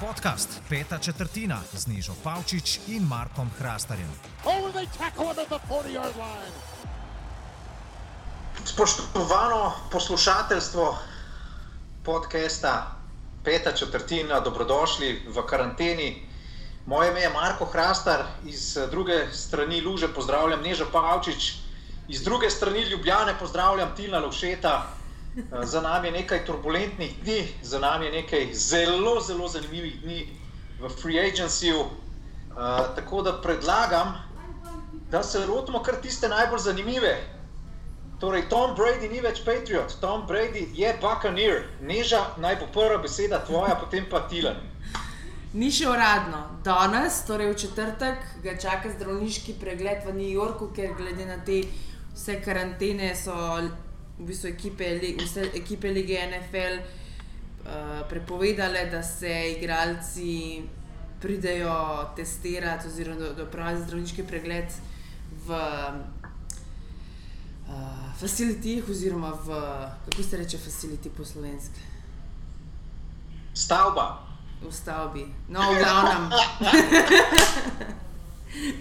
Podcast Peta četrtina z Nižo Pavčič in Markom Hrastarjem. Spoštovano poslušateljstvo podcasta Peta četrtina, dobrodošli v karanteni. Moje ime je Marko Hrastar, iz druge strani Luže pozdravljam Nežo Pavčič, iz druge strani Ljubljane pozdravljam Tina Lovšeta. Za nami je nekaj turbulentnih dni, za nami je nekaj zelo, zelo zanimivih dni v Free Agencyju. Uh, tako da predlagam, da se lotimo kar tiste najbolj zanimive. Torej, Tom Brady ni več Patriot, Tom Brady je Buccaneer. Neža, naj bo prva beseda tvoja, potem pa Tilan. Ni še uradno. Danes, torej v četrtek, ga čaka zdravniški pregled v New Yorku, ker glede na te vse karantene so v bistvu ekipe, vse ekipe lige NFL uh, prepovedale, da se igralci pridejo testirati oziroma da opravijo zdravniški pregled v uh, facilitih oziroma v, kako se reče, faciliti po slovenski. Stavba. V stavbi. No, v glavnem.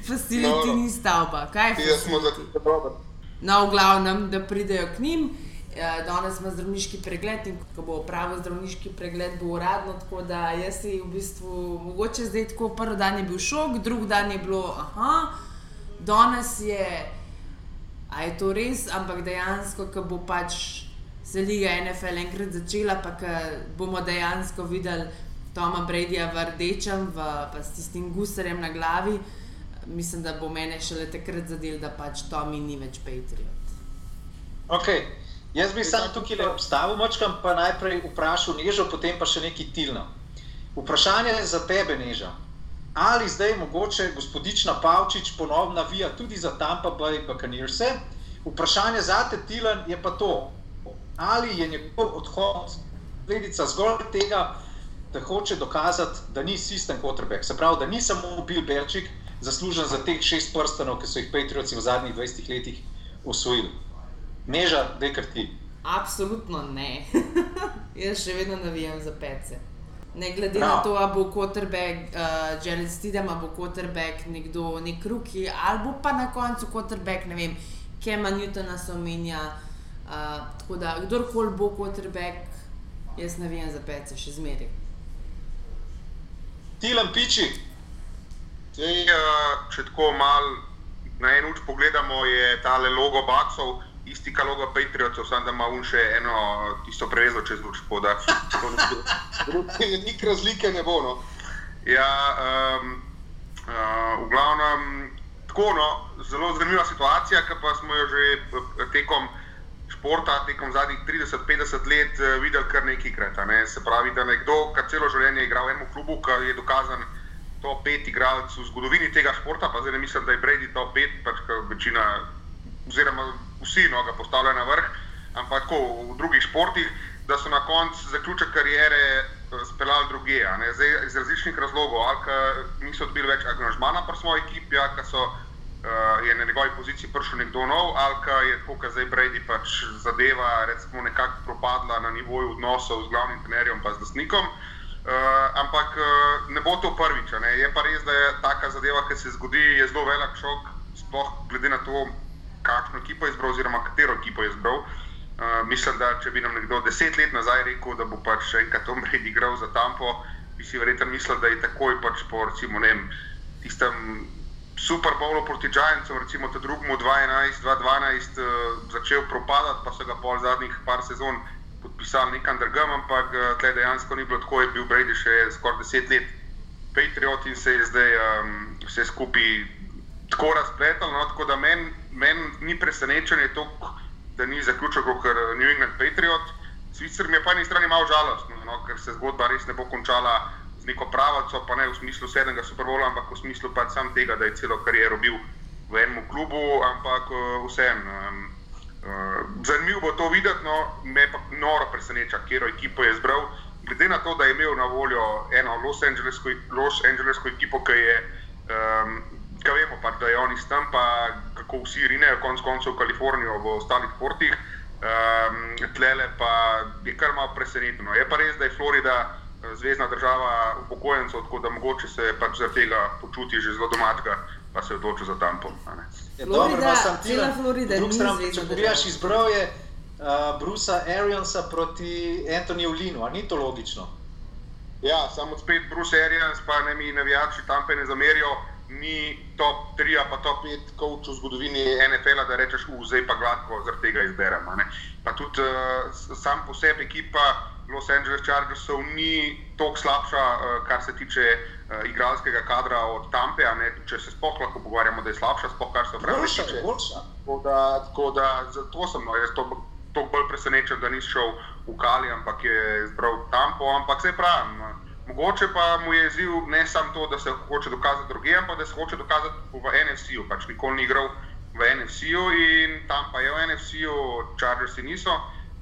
Faciliti no, ni stavba. Kaj je? Jaz smo za to dobro. No, v glavnem, da pridejo k njim. Ja, danes ima zdravniški pregled in ko bo opravil zdravniški pregled, bo uradno. Tako da jaz si v bistvu, mogoče zdaj tako, prvi dan je bil šok, drugi dan je bilo, aha, danes je, a je to res, ampak dejansko, ko bo pač se liga NFL enkrat začela, pa bomo dejansko videli Toma Bradyja v rdečem, v, pa s tistim gusarjem na glavi mislim, da bo mene šele takrat zadel, da pač Tomi ni več Patriot. Okay. Jaz bi samo tukaj le obstavil, močkam pa najprej vprašal Nežo, potem pa še nekaj tilno. Vprašanje je za tebe, Neža. Ali zdaj mogoče gospodična Pavčič ponovno navija tudi za Tampa Bay Buccaneers? Vprašanje za te Tilan je pa to, ali je njegov odhod posledica zgolj tega, da hoče dokazati, da ni sistem quarterback. Se pravi, da ni samo Bill Belichick, zaslužen za teh šest prstanov, ki so jih Patrioci v zadnjih 20 letih osvojili. Neža, da je kar ti. Absolutno ne. Jaz še vedno navijam za pece. Ne glede no. na to, ali bo quarterback, uh, Jared Stidham, ali bo quarterback nekdo, nek ruki, ali pa na koncu quarterback, ne vem, Kema Newtona se omenja. Uh, tako da, kdorkoli bo quarterback, jaz navijam za pece, še zmeraj. Tilam piči. Sej, uh, če tako malo na en uč pogledamo, je ta logo Baksov, isti kot logo Patriotov, samo da ima un še eno tisto prevezo čez luč. Nik razlike ne bo. No. Ja, um, uh, v glavnem, tako, no, zelo zanimiva situacija, ki pa smo jo že tekom. Športa, tekom zadnjih 30-50 let, videl kar nekajkrat. Ne? Se pravi, da nekdo, ki celo življenje igra v enem klubu, ki je dokazan, top 5 igralcev v zgodovini tega športa, pa zdaj mislim, da je Brady top 5, pač večina, oziroma vsi no, ga postavljajo na vrh, ampak tako, v drugih športih, da so na koncu zaključek karijere eh, speljali druge. Zdaj, iz različnih razlogov, ali niso dobili več angažmana pri svoji ekipi, ali so. Uh, je na njegovi poziciji prišel nekdo nov, ali pa je tako, da zdaj Brady pač zadeva, recimo, nekako propadla na nivoju odnosov z glavnim trenerjem in z lastnikom. Uh, ampak uh, ne bo to prvič. Ne? Je pa res, da je taka zadeva, ki se zgodi, je zelo velik šok, sploh glede na to, kakšno ekipo je izbral, oziroma katero ekipo je izbral. Uh, mislim, da če bi nam nekdo deset let nazaj rekel, da bo pač enkrat Tom Brady igral za Tampo, bi si verjetno mislil, da je takoj pač po recimo, vem, tistem Super Bowlu proti Giantsu, recimo ta drugemu 2011-2012, uh, začel propadati, pa so ga pol zadnjih par sezon podpisali nek undergum, ampak uh, tle dejansko ni bilo tako, je bil Brady še skoraj deset let Patriot in se je zdaj um, vse skupaj tako razpletel. No, tako da meni men ni presenečenje to, da ni zaključil kot New England Patriot. Sicer mi je pa na eni strani malo žalostno, no, ker se zgodba res ne bo končala z neko pravaco, pa ne v smislu sedmega superbola, ampak v smislu pač sam tega, da je celo kariero bil v enem klubu, ampak uh, vseeno. Um, Uh, zanimivo bo to videti, no, me pa noro preseneča, kjer ekipo je izbral. Glede na to, da je imel na voljo eno Los Angelesko, Los Angelesko ekipo, ki je, um, kaj vemo, pa, da je on iz tam, pa kako vsi rinejo, konc koncev v Kalifornijo, v ostalih portih. Um, tlele pa je kar malo presenetno. Je pa res, da je Florida uh, zvezdna država upokojencev, tako da mogoče se pač zaradi tega počuti že zelo domačega, pa se odloči za tampo. Ja, Florida, cela Florida, ni zvezdna. Če pogledaš izbral je uh, Brusa Ariansa proti Antoniu Linu, ali ni to logično? Ja, samo spet Bruce Arians, pa ne mi navijači tam pe ne zamerijo ni top 3, pa top 5 coach v zgodovini NFL, da rečeš, zdaj pa gladko zaradi tega izberem. Pa tudi uh, sam po sebi ekipa Los Angeles Chargersov ni toliko slabša, uh, kar se tiče uh, igralskega kadra od Tampe, če se sploh lahko pogovarjamo, da je slabša, sploh kar se pravi. Tako da, tako da zato sem no, jaz to. To bolj presenečen, da nisi šel v Kali, ampak je izbral Tampo. Ampak se pravi, Mogoče pa mu je izziv ne samo to, da se hoče dokazati drugje, ampak da se hoče dokazati v NFC-u. Pač nikoli ni igral v NFC-u in tam pa je v NFC-u, Chargersi niso.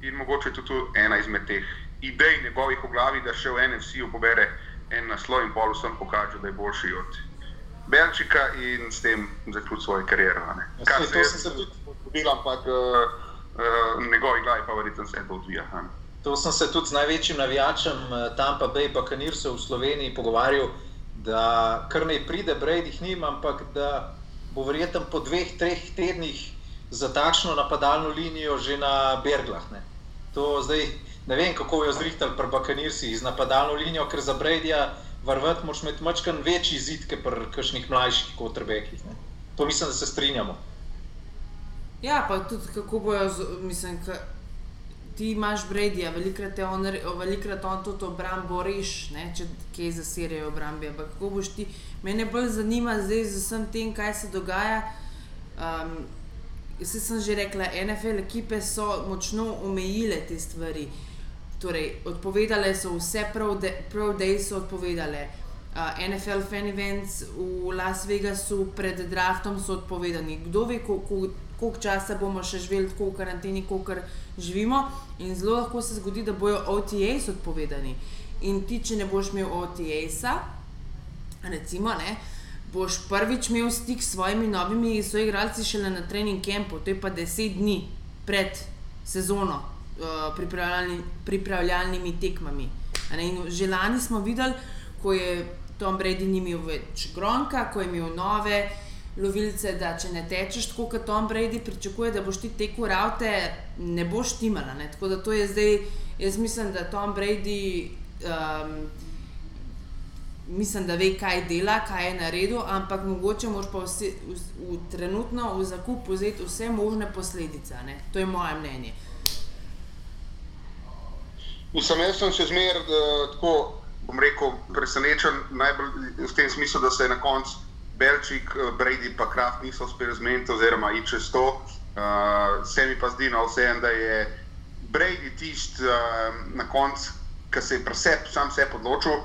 In mogoče je tudi ena izmed teh idej njegovih v glavi, da še v NFC-u pobere en naslov in pol vsem pokaže, da je boljši od Belčika in s tem zaključi svojo kariero. Ja, Kar se je tudi zgodilo, ampak uh, uh, njegovi glavi pa verjetno se to odvija. Ne? To sem se tudi z največjim navijačem eh, Tampa Bay, Kanirso v Sloveniji pogovarjal, da kar ne pride, Brady jih nima, ampak da bo verjetno po dveh, treh tednih za takšno napadalno linijo že na Berglah. Ne. To zdaj ne vem, kako jo zrihtali pri Bakanirsi z napadalno linijo, ker za Bradyja varvat moš imeti mačkan večji zid, kot pri kakšnih mlajših kotrbekih. To mislim, da se strinjamo. Ja, pa tudi kako bojo, mislim, kaj ti imaš Brady, velikrat on, velikrat on tudi obrambo reš, ne, če kje zasirajo obrambe. Ampak kako boš ti, mene bolj zanima zdaj z vsem tem, kaj se dogaja. Um, jaz sem že rekla, NFL ekipe so močno omejile te stvari. Torej, odpovedale so vse, prav dej so odpovedale. Uh, NFL fan events v Las Vegasu pred draftom so odpovedani. Kdo ve, koliko koliko časa bomo še živeli tako v karanteni, kot živimo. In zelo lahko se zgodi, da bojo OTAs odpovedani. In ti, če ne boš imel OTAs-a, recimo, ne, boš prvič imel stik s svojimi novimi soigralci šele na trening kampu, to je pa deset dni pred sezono, uh, pripravljalni, pripravljalnimi tekmami. Že lani smo videli, ko je Tom Brady ni imel več gronka, ko je imel nove lovilce, da če ne tečeš tako kot Tom Brady, pričakuje, da boš ti tekel raute, ne boš timala. Ne? Tako da to je zdaj, jaz mislim, da Tom Brady. Um, Mislim, da ve, kaj dela, kaj je naredil, ampak mogoče moraš pa vse, v, v, trenutno v zakup vzeti vse možne posledice. Ne? To je moje mnenje. Mislim, jaz sem še zmeraj tako, bom rekel, presenečen, najbolj v tem smislu, da se je na koncu Belčik, eh, Brady pa Kraft niso uspeli zmeniti, oziroma i čez to. Uh, se mi pa zdi, no, vsem, da je Brady tisti uh, na koncu, ki se je presep, sam se odločil,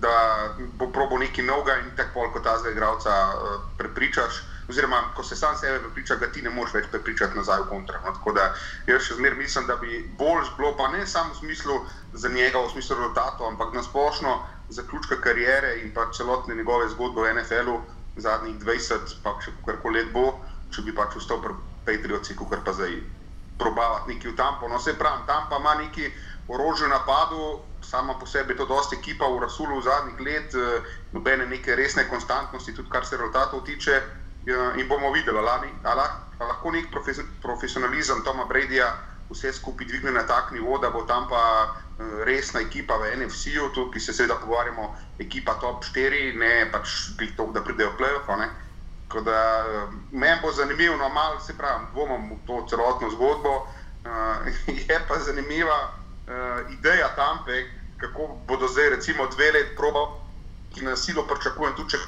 da bo probo neki novega in tako kot ta zdaj igralca uh, prepričaš. Oziroma, ko se sam sebe prepriča, da ti ne moreš več prepričati nazaj v kontra. No, tako da jaz še zmeraj mislim, da bi bolj bilo, pa ne samo v smislu za njega, v smislu rezultatov, ampak na splošno zaključka karijere in pa celotne njegove zgodbe v NFL-u zadnjih 20, pa še kako let bo, če bi pač vstal pri Patriotsi, kot pa zdaj probavati neki v Tampo. No, se pravi, tam pa ima neki orožje napadu, sama po sebi to dosti ekipa v Rasulu v zadnjih let, eh, nobene neke resne konstantnosti, tudi kar se rezultatov tiče. In bomo videli, ali lahko nek profesionalizem Toma Bradyja vse skupaj dvigne na tak nivo, da bo tam pa eh, resna ekipa v NFC-u, ki se seveda pogovarjamo, ekipa top 4, ne pač to, da pridejo v play-off. Eh, meni bo zanimivo, no, malo se pravi, dvomim v to celotno zgodbo. Uh, je pa zanimiva uh, ideja tam, kako bodo zdaj, recimo, dve leti proba, ki nas silo pričakujem, tudi če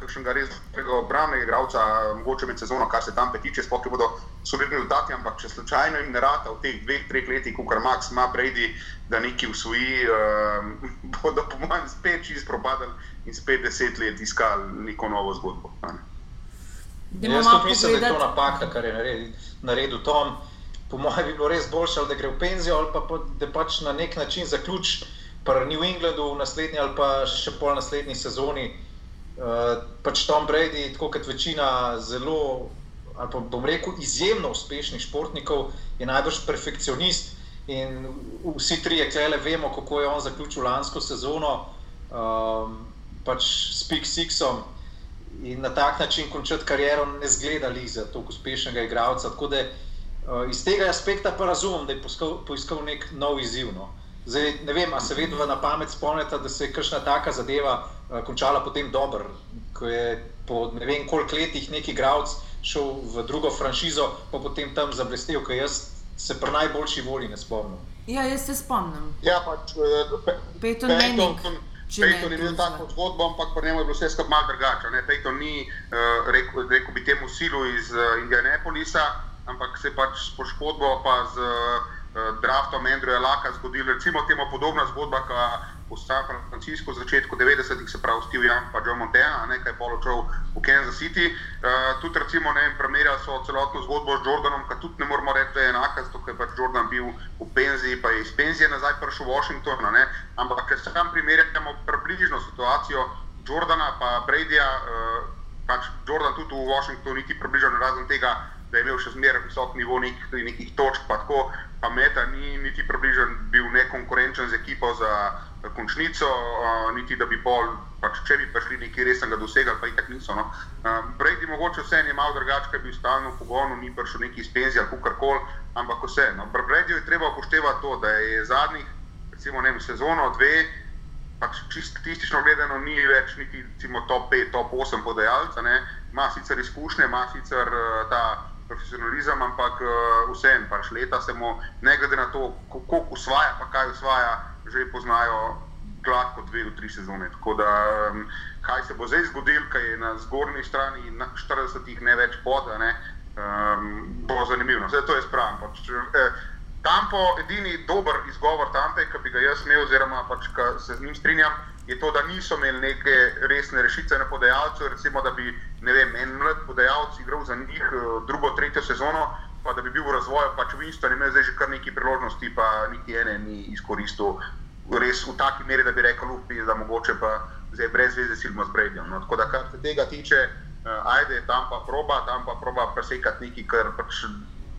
kakšnega res obrambnega igralca, mogoče med sezono, kar se tam tiče, sploh ki bodo solidni rezultati, ampak če slučajno jim ne rata v teh dveh, treh letih, kot kar Max ima Brady, da neki usvoji, uh, bodo po mojem spet čist propadali in spet deset let iskali neko novo zgodbo. Jaz tudi mislim, da je to napaka, kar je naredil, naredil Tom. Po mojem bi bilo res boljše, da gre v penzijo ali pa da pač na nek način zaključi pri New Englandu v naslednji ali pa še pol naslednji sezoni. Uh, pač Tom Brady, tako kot večina zelo ali pa bom rekel, izjemno uspešnih športnikov, je najbrž perfekcionist. In vsi trije klele vemo, kako je on zaključil lansko sezono, um, pač s Pik Sixom in na tak način končati kariero, ne zgleda li za tako uspešnega igralca. Tako da uh, iz tega aspekta pa razumem, da je poiskal, poiskal nek nov izziv. No. Zdaj, ne vem, ali se vedno na pamet spomnite, da se je kakšna taka zadeva končala potem dobro, ko je po ne vem koliko letih neki igralec šel v drugo franšizo, pa potem tam zablestel, ker jaz se pri najboljši volji ne spomnim. Ja, jaz se spomnim. Ja, pač Peyton Manning. Peyton je imel tako zgodbo, ampak pri njemu je bilo vse skupaj malo drugače. Peyton ni uh, rekel, rekel bi temu silu iz uh, Indianapolisa, ampak se je pač s poškodbo pa z uh, draftom Andrewa Laka zgodila recimo temu podobna zgodba, kot v San Franciscu v začetku 90-ih, se pravi Steve Young pa Joe Montana, nekaj poločev v Kansas City. Uh, tudi recimo, ne vem, primerjali so celotno zgodbo z Jordanom, ki tudi ne moramo reči, da je enaka, zato je pač Jordan bil v penziji, pa je iz penzije nazaj prišel v Washington. Ne? Ampak, če se tam primerjamo približno situacijo Jordana pa Bradyja, uh, pač Jordan tudi v Washingtonu niti približno razen tega, da je imel še zmeraj visok nivo nekih, nekih točk, pa tako, pa Meta ni niti približen bil nekonkurenčen z ekipo za končnico, uh, niti da bi pol, pač, če bi prišli nekaj resnega dosegali, pa jih tako niso. No. Uh, Brejdi mogoče vse je malo drugače, ker bi stalno v pogonu, ni prišel neki iz penzije ali karkoli, ampak vse. No. Brejdi je treba upoštevati to, da je zadnjih, recimo, ne vem, sezono, dve. Pač čisto statistično gledano, ni več niti recimo, top 5, top 8 podajalca. Ima sicer izkušnje, ima sicer uh, ta profesionalizem, ampak uh, vseeno, pač leta se mu, ne glede na to, koliko usvaja, pa kaj usvaja, že poznajo gladko dve do tri sezone. Tako da, kaj se bo zdaj zgodilo, kaj je na zgornji strani, na 40-ih ne več poda, ne, um, bo zanimivo. Vse to je spravno. Pač, eh, Tampo, edini dober izgovor Tampe, ki bi ga jaz imel, oziroma pač, se z njim strinjam, je to, da niso imeli neke resne rešitve na podajalcu. Recimo, da bi vem, en mlad podajalec igral za njih drugo, tretjo sezono, pa da bi bil v razvoju, pač Winston ima zdaj že kar nekaj priložnosti, pa niti ene ni izkoristil res v taki meri, da bi rekel, upi, da mogoče pa zdaj brez veze silimo z Bredjem. No, tako da, kar se tega tiče, uh, ajde tam pa proba, tam pa proba presekati nekaj, kar pač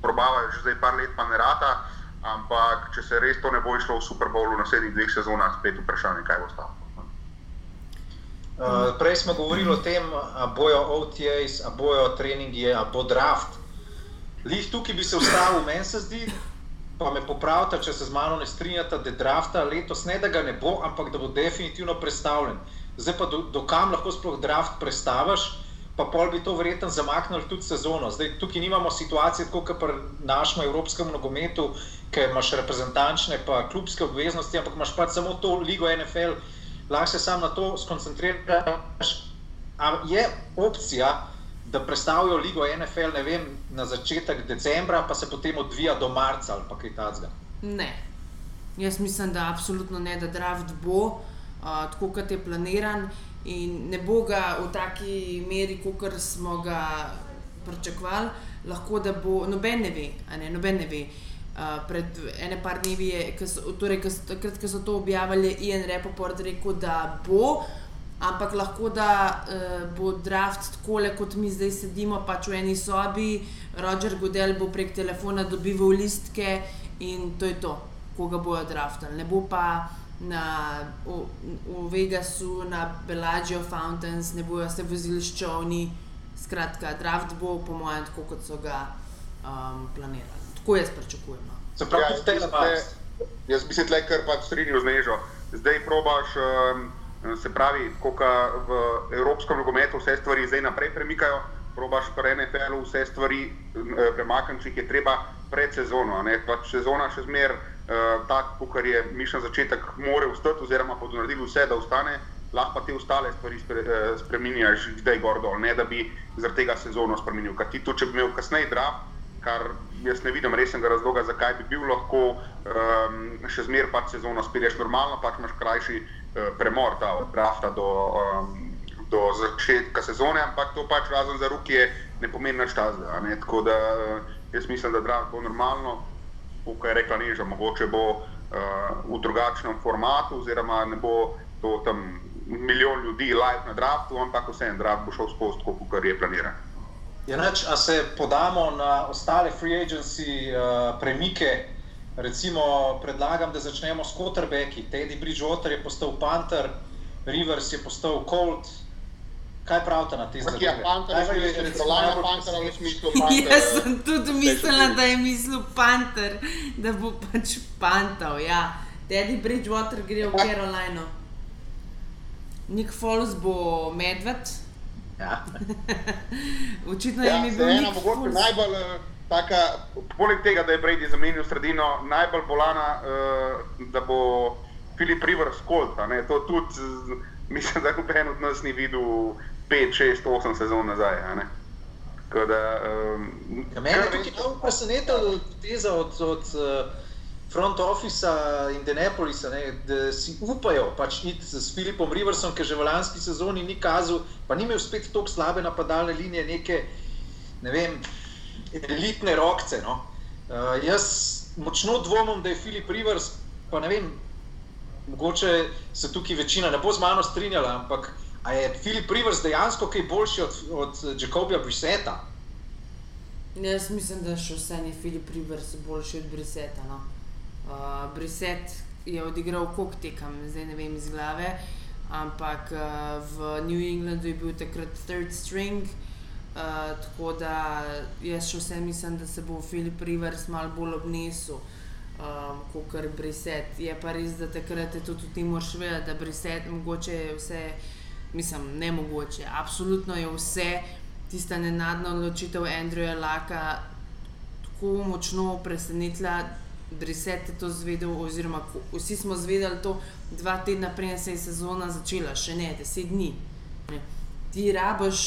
probavajo že zdaj par let, pa ne rata. Ampak, če se res to ne bo išlo v Super Bowlu na naslednjih dveh sezonah, spet vprašanje, kaj bo stalo. Uh, prej smo govorili o tem, ali bojo OTAs, ali bojo treningi, ali bo draft. Lih tukaj bi se ustavil, meni se zdi, pa me popravite, če se z mano ne strinjate, da drafta letos ne da ga ne bo, ampak da bo definitivno predstavljen. Zdaj pa do, do kam lahko sploh draft predstaviš, pa pol bi to verjetno zamaknili tudi sezono. Zdaj tukaj nimamo situacije, kot pri našem evropskem nogometu, ker imaš reprezentančne pa klubske obveznosti, ampak imaš pač samo to ligo NFL, lahko se sam na to skoncentriraš. Je opcija, da predstavijo ligo NFL vem, na začetek decembra, pa se potem odvija do marca ali kaj takega. Ne. Jaz mislim, da absolutno ne, da draft bo uh, tako, kot je planiran, in ne bo ga v taki meri, kot smo ga pričakovali. Lahko da bo, noben ne ve, ne, noben ne ve. Uh, pred ene par dnevi je, torej, takrat, ko so to objavili, je Ian Repoport rekel, da bo, ampak lahko da uh, bo draft tako, kot mi zdaj sedimo, pač v eni sobi, Roger Godel bo prek telefona dobival listke in to je to, koga bojo draftali. Ne bo pa na, v, v Vegasu, na Bellagio Fountains, ne bojo se vozili s čovni. Skratka, draft bo, po mojem, tako kot so ga um, planirali. Tako jaz pričakujem. No. Se pravi, ja, jaz bi se tle kar pač strinjal z nežo. Zdaj probaš. Se pravi, ko v evropskem nogometu vse stvari zdaj naprej premikajo, probaš pa NFL vse stvari eh, premakniti, če jih je treba pred sezono. Pač sezona še zmer, uh, tako kot je mišljen začetek, mora ustati, oziroma bodo naredili vse, da ostane, lahko pa te ostale stvari spre, uh, spremenjaš zdaj gor dol, ne da bi zaradi tega sezono spremenil. Kaj ti to, če bi imel kasneje draft, kar jaz ne vidim resnega razloga, zakaj bi bil lahko um, še zmer pač sezono spirješ normalno, pač imaš krajši. Eh, premor ta od drafta do, um, do začetka sezone, ampak to pač razen za roke ne pomeni več tazga. Tako da eh, jaz mislim, da draft bo normalno, kot je rekla Neža, mogoče bo uh, v drugačnem formatu, oziroma ne bo to tam milijon ljudi live na draftu, ampak vse en draft bo šel skozi, kot je planiran. Ja, neč, a se podamo na ostale free agency uh, premike? Recimo, predlagam, da začnemo s quarterbacki. Teddy Bridgewater je postal Panther, Rivers je postal Colt. Kaj pravite na te zadeve? Ja, Panther je bil recimo najbolj Panther v smislu Panther. Jaz sem tudi mislila, da je mislil Panther, da bo pač Pantal. Ja. Teddy Bridgewater gre v Carolino. Nick Foles bo medved. Ja. Očitno Ja, je se bil ena mogoče najbolj eh, taka, poleg tega, da je Brady zamenil sredino, najbolj bolana, uh, da bo Filip a ne. To tudi, mislim, da noben od nas ni videl 5, 6, 8 sezon nazaj. a ne. Tako da, um, Ja, mene je tukaj malo presenetila teza od, od uh, front officea Indianapolisa, ne, da si upajo pač iti s Filipom Riversom, ki že v lanski sezoni ni kazal, pa ni imel spet tako slabe napadalne linije, neke ne vem, elitne rokce. No. Uh, jaz močno dvomim, da je Filip Rivers, pa ne vem, mogoče se tukaj večina ne bo z mano strinjala, ampak je Filip Rivers dejansko kaj boljši od, od Jacobija Briseta? Jaz mislim, da še vse je Filip Rivers boljši od Briseta. No. Uh, Briset je odigral koliko tekem, zdaj ne vem iz glave, ampak uh, v New Englandu je bil takrat third string. Uh, tako da jaz še vse mislim, da se bo Filip Rivers malo bolj obnesel. Um, kot kar Briset. Je pa res, da takrat je tudi ti moraš vedeti, da Briset mogoče je vse, mislim, ne mogoče, absolutno je vse, tista nenadna odločitev Andreja Laka tako močno presenetila. Briset je to zvedel, oziroma vsi smo zvedeli to dva tedna prej, se je sezona začela, še ne, deset dni. Ne. Ti rabiš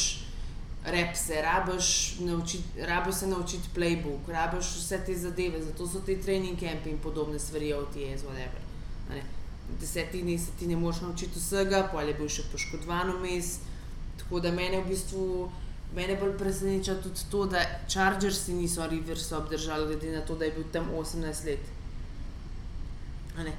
repse, rabiš, naučit, rabiš se naučiti playbook, rabiš vse te zadeve, zato so ti trening campi in podobne stvari, OTS, whatever. desetih dneh se ti ne moreš naučiti vsega, pol je bil še poškodovan vmes. Tako da mene v bistvu. Mene bolj preseneča tudi to, da Chargersi niso Riversa obdržali, glede na to, da je bil tam 18 let. Ne.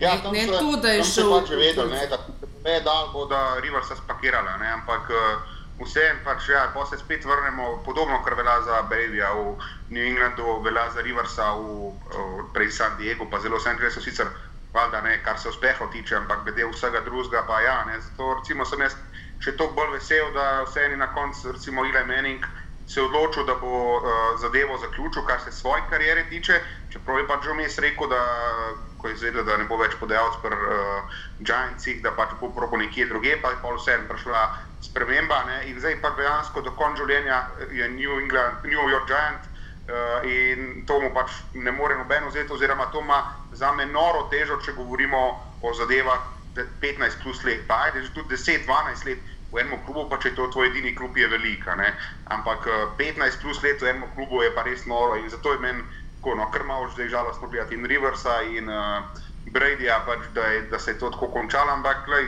Ja, Ne- ne so, to, da je so šel pač Colts. ne, da ne bo. bodo Riversa spakirala, ne? ampak uh, vseeno pač, ja, pa se spet vrnemo, podobno kar velja za Bradyja v New Englandu, velja za Riversa v, v prej San Diego, pa zelo St. Louis, sicer valjda ne, kar se uspehov tiče, ampak glede vsega drugega pa ja, ne, zato recimo sem jaz še toliko bolj vesel, da vseeno na koncu recimo Eli Manning se je odločil, da bo uh, zadevo zaključil, kar se svoje kariere tiče, čeprav je pač vmes rekel, da ko je izvedel, da ne bo več podajalec pri uh, Giantsih, da pač bo probo nekje druge, pa je pa vseeno prišla sprememba ne? in zdaj pa dejansko do konca življenja je New, England, New York Giant uh, in to mu pač ne more noben vzeti, oziroma to ima za me noro težo, če govorimo o zadevah de- 15 plus let, pa ajde že tudi 10-12 let. V enem klubu, pa če je to tvoj edini klub, je velika. Ne? Ampak eh, 15 plus let v enem klubu je pa res noro in zato je meni tako, no, kar malo zdaj žalostno gledati in Riversa in uh, Bradyja, pač, da, je, da se je to tako končalo. Ampak glej,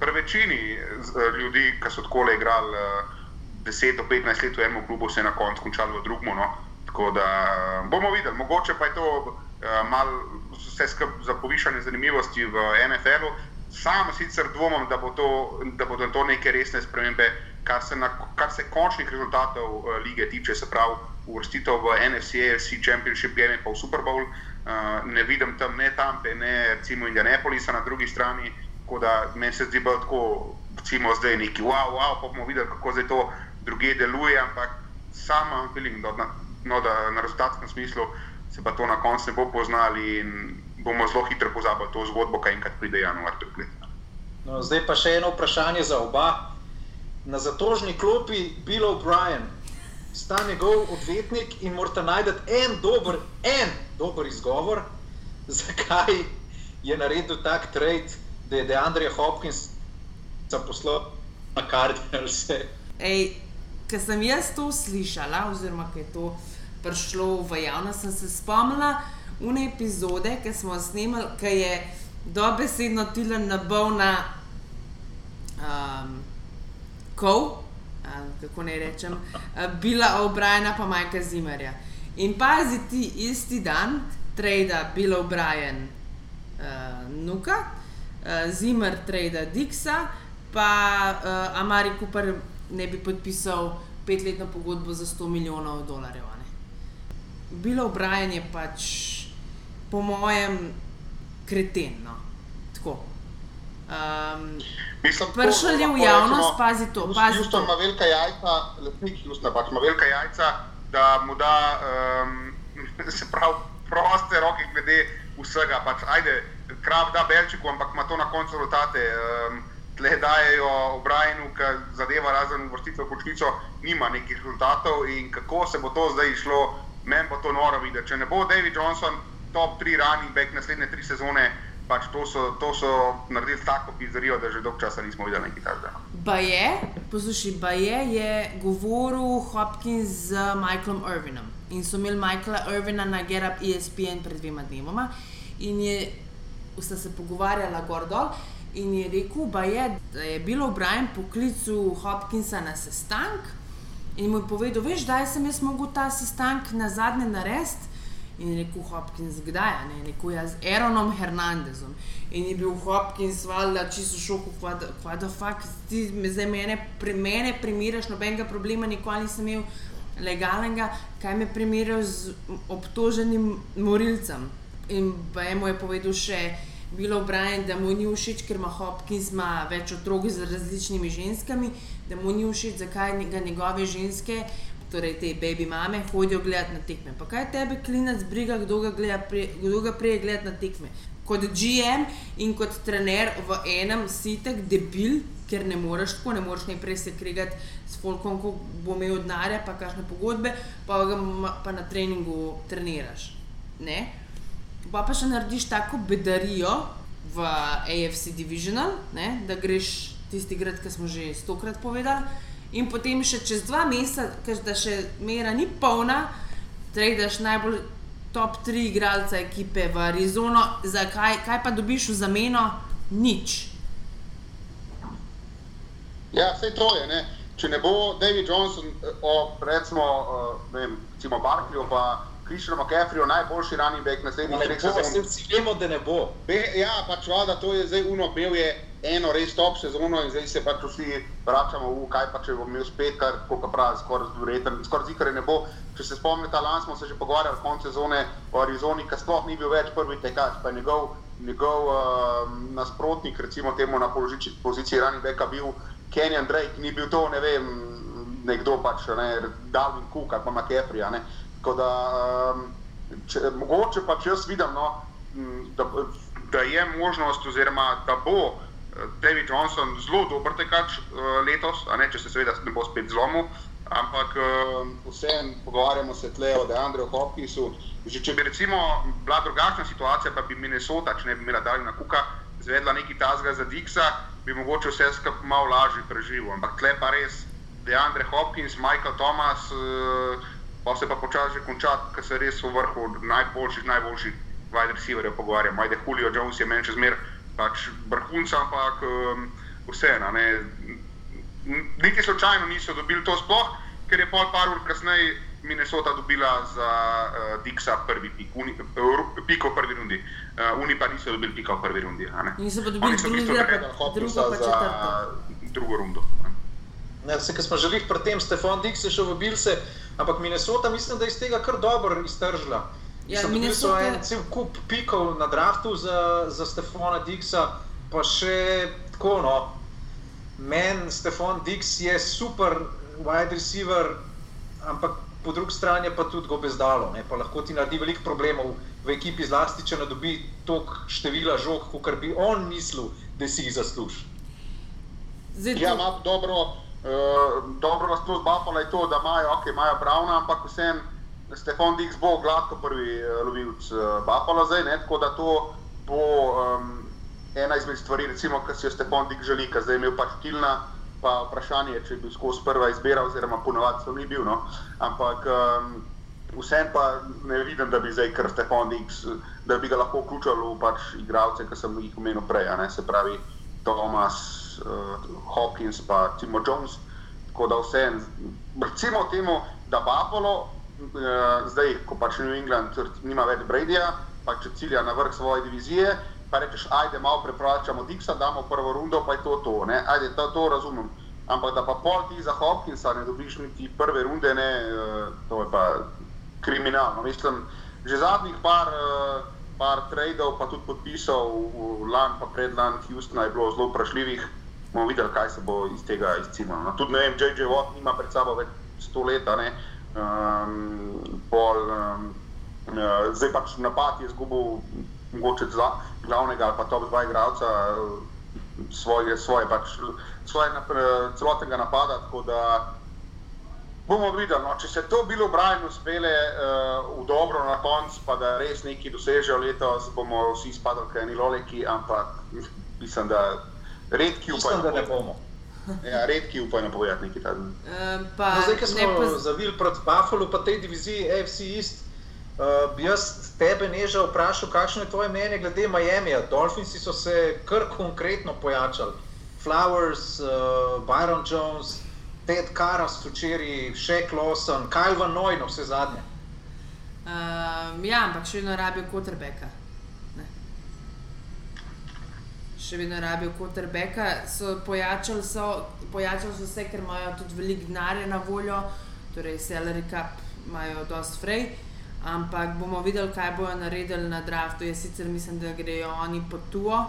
pri večini eh, ljudi, ki so tako igrali uh, 10 do 15 let v enem klubu, se je na koncu končalo v drugem. No? Tako da eh, bomo videli, mogoče pa je to uh, malo vse skupaj za povišanje zanimivosti v NFL-u. Sam sicer dvomim, da, bo to, da bodo to neke resne spremembe, kar se, na, kar se končnih rezultatov uh, lige tiče, se pravi uvrstitev v NFC, AFC Championship game pa v Super Bowl. Uh, ne vidim tam ne Tampe, ne recimo Indianapolisa na drugi strani, tako da meni se zdi bolj tako, recimo zdaj neki wow, wow, pa bomo videli, kako zdaj to druge deluje, ampak sam imam feeling, no, da na rezultatskem smislu se pa to na koncu ne bo poznali in bomo zelo hitro pozabili to zgodbo, kaj enkrat pride januar. tukaj. No, zdaj pa še eno vprašanje za oba. Na zatožni klopi Bill O'Brien sta njegov odvetnik in morate najti en dober, en dober izgovor, zakaj je naredil tak trade, da je Deandre Hopkins zaposlil na Cardinals. Ej, Ker sem jaz to slišala, oziroma ko je to prišlo v javnost, sem se spomnila une epizode, ki smo snemali, ki je dobesedno Tilan nabal na um, kov, um, kako naj rečem, uh, Bila O'Briena pa Majka Zimerja. In pazi ti isti dan, trada Bila O'Brien, uh, Nuka, uh, Zimmer trada Dixa, pa uh, Amari Cooper ne bi podpisal petletno pogodbo za 100 milijonov dolarjev. Bilo obrajanje pač, po mojem, kretenno. Tako. Um, Prišel je v javnost, pazi to. Houston ima velika jajca, lepnik Houston pač ima velika jajca, da mu da um, se pravi proste roke glede vsega. Pač, ajde, krav da Belčiku, ampak ima to na koncu rezultate. Um, tle dajo obrajenu, ki zadeva razen vrstico kočnico, nima nekih rezultatov in kako se bo to zdaj išlo, meni bo to noro videti. Če ne bo David Johnson top 3 running back naslednje tri sezone, pač to so, to so naredili tako pizzerijo, da že dolgo časa nismo videli nekaj takega. Baje, poslušaj, Baje je govoril Hopkins z Michaelom Irvinom in so imeli Michaela Irvina na Gerup ESPN pred dvema dnevoma in je, sta se pogovarjala gor dol. In je rekel, je, da je bilo Brian poklical Hopkinsa na sestanek in mu je povedal, veš, da sem jaz mogel ta sestanek na zadnje narediti. In je rekel Hopkins, kdaj je, ne, rekel je z Aaronom Hernandezom. In je bil Hopkins, valjda, čisto šok, kva da fuk, ti me zdaj mene, pre mene primiraš, nobenega problema, nikoli nisem imel legalnega, kaj me primiraš z obtoženim morilcem. In je mu je povedal še bilo Brian, da mu ni všeč, ker ima Hopkins ima več otrok z različnimi ženskami, da mu ni všeč, zakaj ga njegove ženske, torej te baby mame, hodijo gledati na tekme. Pa kaj tebe klinac briga, kdo ga, gleda, kdo ga prej gleda na tekme? Kot GM in kot trener v enem si tak debil, ker ne moreš tako, ne moreš najprej se kregati s Folkom, ko bo imel denarja, pa kakšne pogodbe, pa ga pa na treningu treniraš. Ne? pa pa še narediš tako bedarijo v AFC Divisional, ne, da greš tisti grad, ki smo že stokrat povedali, in potem še čez dva meseca, ker da še mera ni polna, trajdaš najbolj top tri igralca ekipe v Arizono, zakaj, kaj pa dobiš v zameno? Nič. Ja, vse to je. Ne? Če ne bo David Johnson, eh, o, recimo, uh, recimo Barkley, pa Krišno McCaffrey, najboljši running back naslednjih treh sezon. Vsi vemo, da ne bo. Be, ja, pač vlada, to je zdaj uno, bil je eno res top sezono in zdaj se pač vsi vračamo v kaj pa če bo imel spet, kar kako pravi, skoraj zvreten, skoraj zikar ne bo. Če se spomnite, lani smo se že pogovarjali konec sezone o Arizoni, ki sploh ni bil več prvi tekač, pa je njegov, njegov uh, nasprotnik, recimo temu na položiči, poziciji running backa bil Kenyan Drake, ni bil to, ne vem, nekdo pač, ne, Dalvin Cook ali pa McCaffrey. Da, um, če, mogoče pa če jaz vidim, no, da, da je možnost, oziroma da bo eh, David Johnson zelo dober tekač uh, letos, ne, če se seveda ne bo spet zlomil. Ampak uh, vseeno pogovarjamo se tle o Deandreju Hopkinsu. Že če bi recimo bila drugačna situacija, pa bi Minnesota, če ne bi imela Dalina Kuka, zvedla nekaj tazga za Dixa, bi mogoče vse skupaj malo lažje preživel. Ampak tle pa res Deandre Hopkins, Michael Thomas. Uh, pa se pa počasi konča, ker se res v vrhu najboljših, najboljših wide receiverjev pogovarjamo. Ajde, Julio Jones je meni še zmer pač vrhunca, ampak um, vseeno. Niti slučajno niso dobili to sploh, ker je pol par ur kasneje Minnesota dobila za uh, Dixa prvi pik, uni, uh, piko v prvi rundi. Uh, oni pa niso dobili pika v prvi rundi. Niso pa dobili drugega, drugo pa četrto. Drugo rundo. Ja, se, smo že pri tem, Stefan Dix je šel v Bilse, ampak Minnesota mislim, da je iz tega kar dobro iztržila. Ja, Minnesota je cel kup pikov na draftu za, za Stefana Dixa, pa še tako. No. Meni Stefan Dix je super wide receiver, ampak po drugi strani pa tudi go bezdalo. Ne. Pa lahko ti naredi veliko problemov v ekipi, zlasti če ne dobi toliko števila žog, kot bi on mislil, da si jih zasluži. Ja, ima dobro. Eh, dobro vas to zbafalo je to, da imajo, ok, imajo Brauna, ampak vsem Stefan Dix bo gladko prvi uh, lovilc uh, Buffalo zdaj, ne? tako da to bo um, ena izmed stvari, recimo, ki si jo Stefan Dix želi, ker zdaj je imel pač Tilna, pa vprašanje, če je bil skozi prva izbira, oziroma ponovadi so ni bil, no? ampak um, vsem pa ne vidim, da bi zdaj kar Stefan Dix, da bi ga lahko vključil v pač igralce, ki sem jih omenil prej, se pravi Tomas, uh, Hawkins in Timo Jones. Tako da vse, recimo temu, da Buffalo, uh, zdaj, ko pač New England nima več Bradyja, pa če cilja na vrh svoje divizije, pa rečeš, ajde malo preplačamo Dixa, damo prvo rundo, pa je to to. Ne? Ajde, to, to razumem. Ampak da pa pol ti za Hopkinsa ne dobiš niti prve runde, ne, to je pa kriminalno. Mislim, že zadnjih par, par tradeov, pa tudi podpisov, lan pa predlan Houstona je bilo zelo vprašljivih. Bomo videli, kaj se bo iz tega izcimalo. No, tudi ne vem, J.J. Watt ima pred sabo več sto let, um, pol, um, uh, zdaj pač napad je izgubil mogoče za glavnega ali pa top dva igralca svoje, svoje pač, svoje celotnega napada, tako da bomo videli, no, če se to bilo Brian uspele uh, v dobro na koncu, pa da res neki dosežejo letos, bomo vsi spadali kaj ni loleki, ampak mislim, da redki upajo. Mislim, da ne bomo. Ja, redki upajo napovedati nekaj takega. Um, pa, No, zdaj, ki smo pa, zavili proti Buffalo, pa tej diviziji AFC East, uh, bi jaz tebe neža vprašal, kakšno je tvoje mnenje glede Miamija. Dolphinsi so se kar konkretno pojačali. Flowers, uh, Byron Jones, Ted Karas, včeraj Shaq Lawson, Kyle Van Noy, no vse zadnje. um, ja, ampak še vedno rabijo quarterbacka. Ne. Še vedno rabijo quarterbacka. So pojačali, so, pojačali so se, ker imajo tudi veliko denarja na voljo, torej salary cap imajo dosti frej. Ampak bomo videli, kaj bodo naredili na draftu. Jaz sicer mislim, da grejo oni po tuo.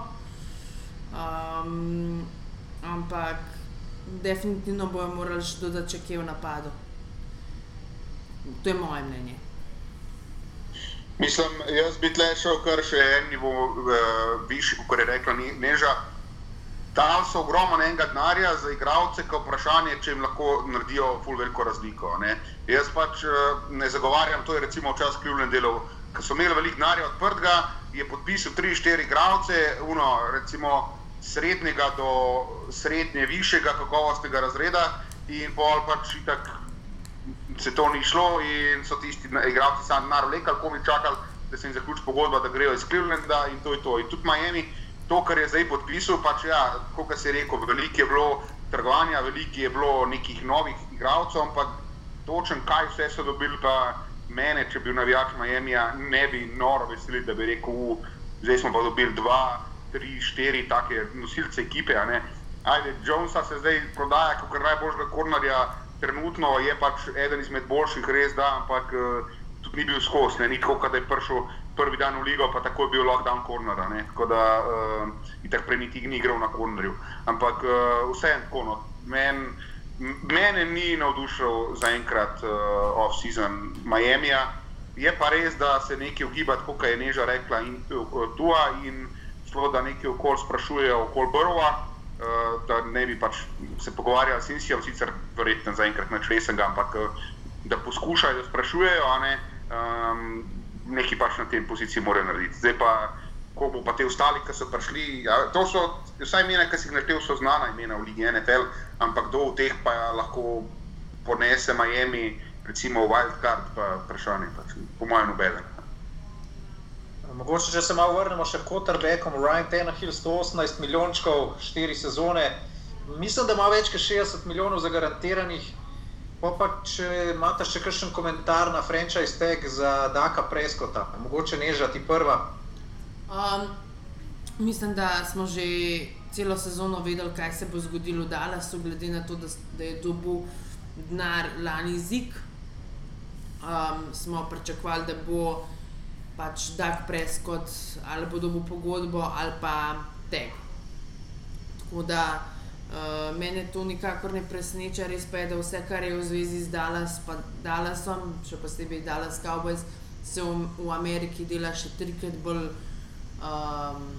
Um, ampak definitivno bojo morali še dodati še kje v napadu. To je moje mnenje. Mislim, jaz bi tle šel kar še en nivo uh, višji, kot je rekla Ne- Neža. Tam so ogromno enega denarja za igralce, ki vprašanje, če jim lahko naredijo ful veliko razliko. Ne? Jaz pač uh, ne zagovarjam, to je recimo včasih Cleveland delal, ki so imeli veliko denarja odprtega, je podpisal 3-4 igralce, uno, recimo srednjega do srednje višjega kakovostnega razreda in pol pač itak se to ni šlo in so tisti na- igralci sam denar vlekali, komi čakali, da se jim zaključi pogodba, da grejo iz Clevelanda in to je to. In tudi Miami, to, kar je zdaj podpisal, pač ja, kot se je rekel, veliko je bilo trgovanja, veliko je bilo nekih novih igralcev, ampak točen kaj vse so dobili, pa mene, če bi bil navijač Miamija, ne bi noro veseli, da bi rekel, "U, zdaj smo pa dobili dva, tri, štiri take nosilce ekipe. a ne." Ajde, Jonesa se zdaj prodaja kot najboljšega kornerja, trenutno je pač eden izmed boljših, res da, ampak uh, tudi ni bil skos, ne, tako, da je prišel prvi dan v ligo, pa tako je bil lockdown corner, a ne, tako da uh, itak prej niti ni igral na cornerju. Ampak uh, vseeno tako, no, men, mene ni navdušil zaenkrat uh, off-season Miamija. Je pa res, da se nekaj ugiba, kot je Neža rekla, in uh, Tua in celo da nekaj okol sprašujejo okol Brova, uh, da ne bi pač se pogovarjali s Insijem, sicer verjetno zaenkrat nič resnega, ampak uh, da poskušajo, da sprašujejo, ne, um, nekaj pač na tej poziciji morajo narediti. Zdaj pa, ko bo pa te ostali, ki so prišli, ja, to so vsaj imena, ki si jih naštel, so znana imena v Ligi NFL, ampak kdo od teh pa lahko ponese Miami, recimo Wildcard, pa vprašanje, pač, po mojem, nobeden. Mogoče, če se malo vrnemo še k quarterbackom, Ryan Tannehill 118 milijončkov, 4 sezone. Mislim, da ima več kot 60 milijonov zagarantiranih. Pa pa če imate še kakšen komentar na franchise tag za Daka Preskota, mogoče neža ti prva. Um, mislim, da smo že celo sezono vedeli, kaj se bo zgodilo v Dallasu, glede na to, da, da je dobil denar lani zik. Um, smo pričakovali, da bo pač Dak Preskot ali bo dobil pogodbo ali pa teg. Tako da uh, mene to nikakor ne preseneča, res pa je, da vse, kar je v zvezi z Dallas, pa Dallasom, še posebej Dallas Cowboys, se v, v Ameriki dela še trikrat bolj um,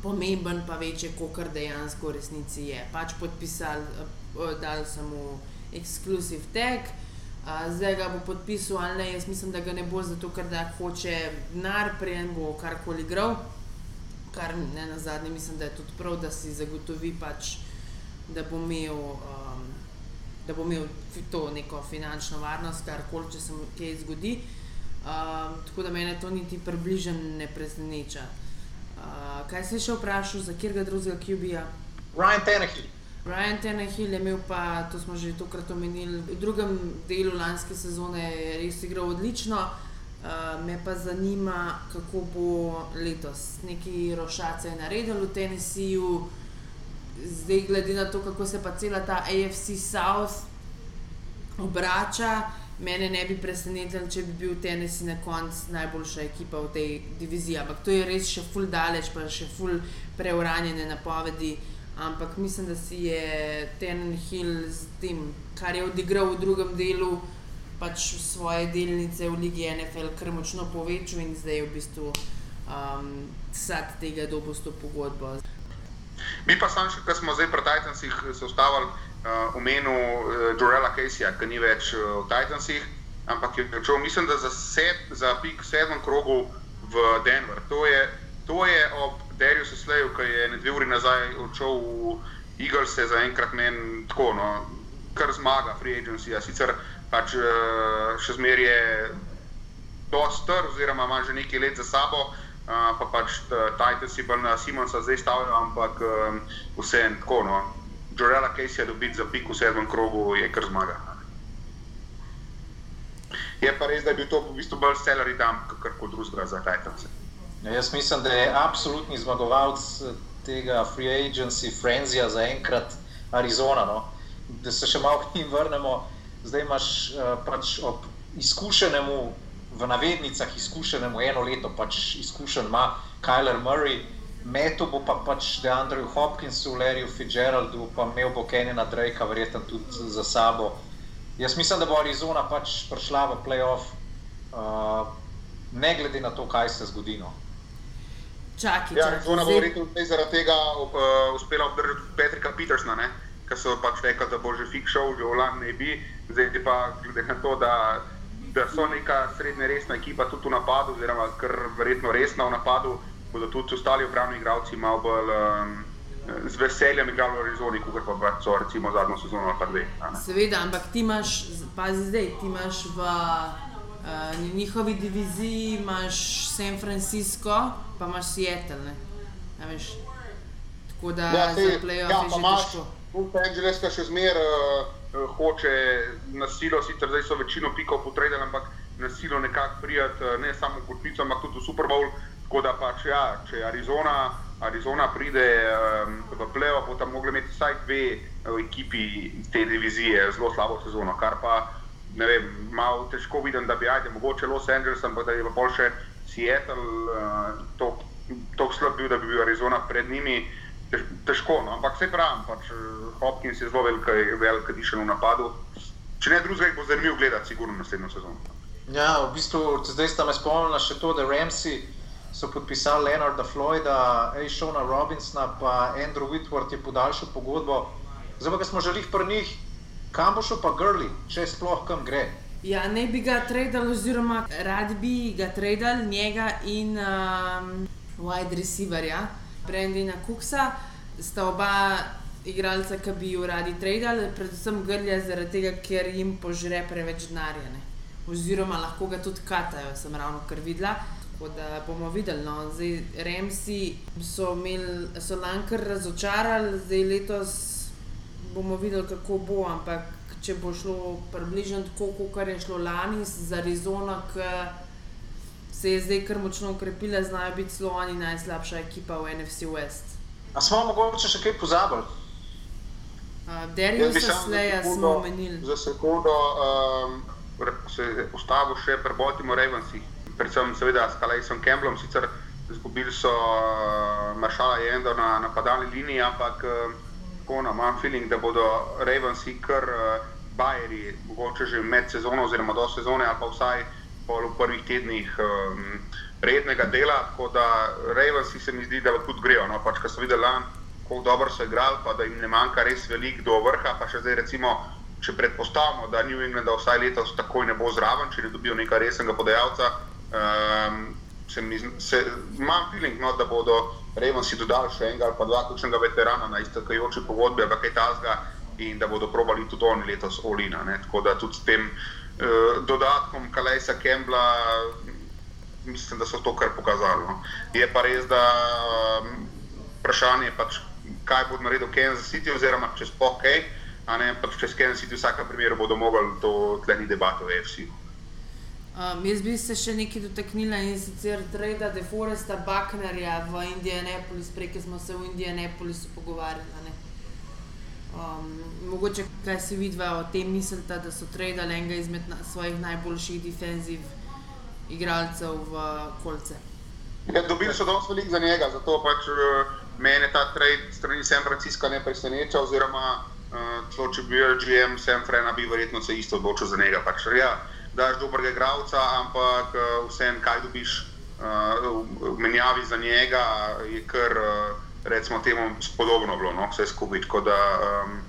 pomemben, pa večje, kot dejansko v resnici je. Pač podpisali, uh, dali samo ekskluziv tag. Uh, zdaj ga bo podpisal ali ne, jaz mislim, da ga ne bo zato, ker da hoče denar, prejem bo karkoli igral, kar ne na zadnje mislim, da je tudi prav, da si zagotovi pač, da bo imel, um, da bo imel to neko finančno varnost, karkoli, če se mu kaj zgodi. Um, tako da mene to niti približno ne preseneča. Uh, kaj si še vprašal, za katerega drugega QB-ja? Ryan Tannehill. Ryan Tannehill je imel pa, to smo že tokrat omenili, v drugem delu lanske sezone je res igral odlično. Uh, me pa zanima, kako bo letos. Neki rošace je naredil v Tennesseeju, zdaj, glede na to, kako se pa cela ta AFC South obrača, mene ne bi presenetilo, če bi bil Tennessee na koncu najboljša ekipa v tej diviziji. Ampak to je res še full daleč, pa še full preuranjene napovedi. Ampak mislim, da si je Tennessee z tem, kar je odigral v drugem delu, pač svoje delnice v Ligi NFL kar močno povečal in zdaj je v bistvu um, sad tega, da bo s to pogodbo. Mi pa samo še, ker smo zdaj pri Titansih se ustavili uh, v menu uh, Jorela Caseyja, ki ni več uh, v Titansih, ampak je začel, mislim, da za, sed, za pik sedmem krogu v Denver. To je, to je ob Dariusu Sleju, ki je ne dve uri nazaj odšel v Eagles, za enkrat meni tako, no, kar zmaga, free agency. Sicer pač uh, še zmeraj je dosti star, oziroma ima že nekaj let za sabo. Uh, pa pač Titus je bil na Simonsa zdaj stavljen, ampak um, vse en tako. No. Jorela Casey je dobil za pik v sedmem krogu, je kar zmaga. Je pa res, da je bil to v bistvu bolj kot kar koli drugega za Titans. Ja, jaz mislim, da je absolutni zmagovalec tega free agency, Frenzija za enkrat Arizona. No? Da se še malo k njim vrnemo, zdaj imaš uh, pač ob izkušenemu, v navednicah izkušenemu eno leto, pač izkušen ima Kyler Murray. Meto bo pa pač Deandrew Hopkinsu, Larryju Fitzgeraldu, pa imel bo Kenina Drakea, verjetno tudi za sabo. Jaz mislim, da bo Arizona pač prišla v playoff, uh, ne glede na to, kaj se zgodi. No. Čakaj, ja, Arizona bo verjetno zaradi tega uh, uspela obdržati Petrika Petersna, ki so pač rekli, da bo že fikšal, že volan ne bi. Zdaj pa glede na to, da, da so neka srednja resna ekipa tudi v napadu, oziroma kar verjetno resna v napadu bodo tudi ostali upravni igravci malo bolj um, z veseljem igrali v Arizoni, kot pa so recimo zadnjo sezono ali pa dve. Seveda, ampak ti imaš, pazi zdaj, ti imaš v uh, njihovi diviziji, imaš San Francisco, pa imaš Seattle. Tako da ja, te, za playoff ja, je že imaš, težko. Los Angeles, še zmeraj uh, hoče na silo, sicer zdaj so večino pikov potrebni, ampak na silo nekako prijeti, uh, ne samo Kotnico, ampak tudi v Super Bowl. Tako da pač, ja, če Arizona, Arizona pride um, v plevo, bo tam mogli imeti vsaj dve uh, ekipi te divizije zelo slabo sezono. Kar pa, ne vem, malo težko vidim, da bi ajde, mogoče Los Angeles, ampak da je pa bolj še Seattle uh, tako slab bil, da bi bil Arizona pred njimi. Tež, težko, no? ampak vse pravim, pač, Hopkins je zelo velik, velik dišen v napadu. Če ne drugega, bo zanimivo gledati, sigurno naslednjo sezono. Ja, v bistvu zdaj sta me spomnila še to, da Ramsey so podpisali Leonarda Floyda, Ashona Robinsona, pa Andrew Whitworth je podaljšal pogodbo. Zdaj pa smo že jih pri njih, kam bo šel pa Grli, če sploh kam gre. Ja, ne bi ga tradili, oziroma radi bi ga tradili njega in um, wide receiverja, Brendina Kuksa. Sta oba igralca, ki bi jo radi tradili, predvsem Grlja, zaradi tega, ker jim požre preveč denarja. Oziroma lahko ga tudi katajo, sem ravno kar videla. Tako da bomo videli. No. Zdaj, Remsi so, so lankar razočarali, zdaj letos bomo videli, kako bo. Ampak če bo šlo približno tako, kot je šlo lani z Arizono, ki se je zdaj kar močno ukrepila, znajo biti celo oni najslabša ekipa v NFC West. A smo mogoče še kaj pozabili? Uh, Dariusa Sleja smo omenili. Za sekundo um, se je ustavil še pri Baltimore Ravensih predvsem seveda s Kalejsom Campbellom, sicer izgubili so uh, Maršala Jendo na napadalni liniji, ampak uh, tako na imam feeling, da bodo Ravensi kar uh, bajeri, mogoče že med sezono oziroma do sezone ali pa vsaj v prvih tednih um, rednega dela, tako da Ravensi se mi zdi, da tudi grejo. No? Pač, Ker so videli, kako dobro so igrali, pa da jim ne manjka res velik do vrha, pa še zdaj recimo če predpostavimo, da New England vsaj letos takoj ne bo zraven, če ne dobijo nekaj resnega podajalca, um, se mi, se, imam feeling, no, da bodo Revensi dodali še enega ali pa dva ključnega veterana na iztekajoči pogodbi ali kaj tasga in da bodo probali tudi oni letos Olina. Ne. Tako da tudi s tem uh, dodatkom Kalejsa Kembla. Mislim, da so to kar pokazali. No. Je pa res, da um, vprašanje je, pač, kaj bo naredil Kansas City, oziroma če sploh kaj, a ne pač čez Kansas City, v vsakem primeru bodo mogli to tleni debato v EFC. Um, jaz bi se še nekaj dotaknila in sicer Treda De Foresta Bucknerja v Indianapolis, prej smo se v Indianapolisu pogovarjali. Um, mogoče kaj se vidi o tem, mislite, da so tradili enega izmed na, svojih najboljših defenziv igralcev v kolce. Ja, dobili so dosti velik za njega, zato pač uh, mene ta trade strani San Francisca ne preseneča. Oziroma, uh, če bi bil GM San Frena, bi verjetno se isto odločil za njega. Pač, ja, daš dobrega igralca, ampak uh, vseeno, kaj dobiš uh, v menjavi za njega, je kar. Uh, recimo, temu podobno bilo, no, vse skupaj. Tako da um,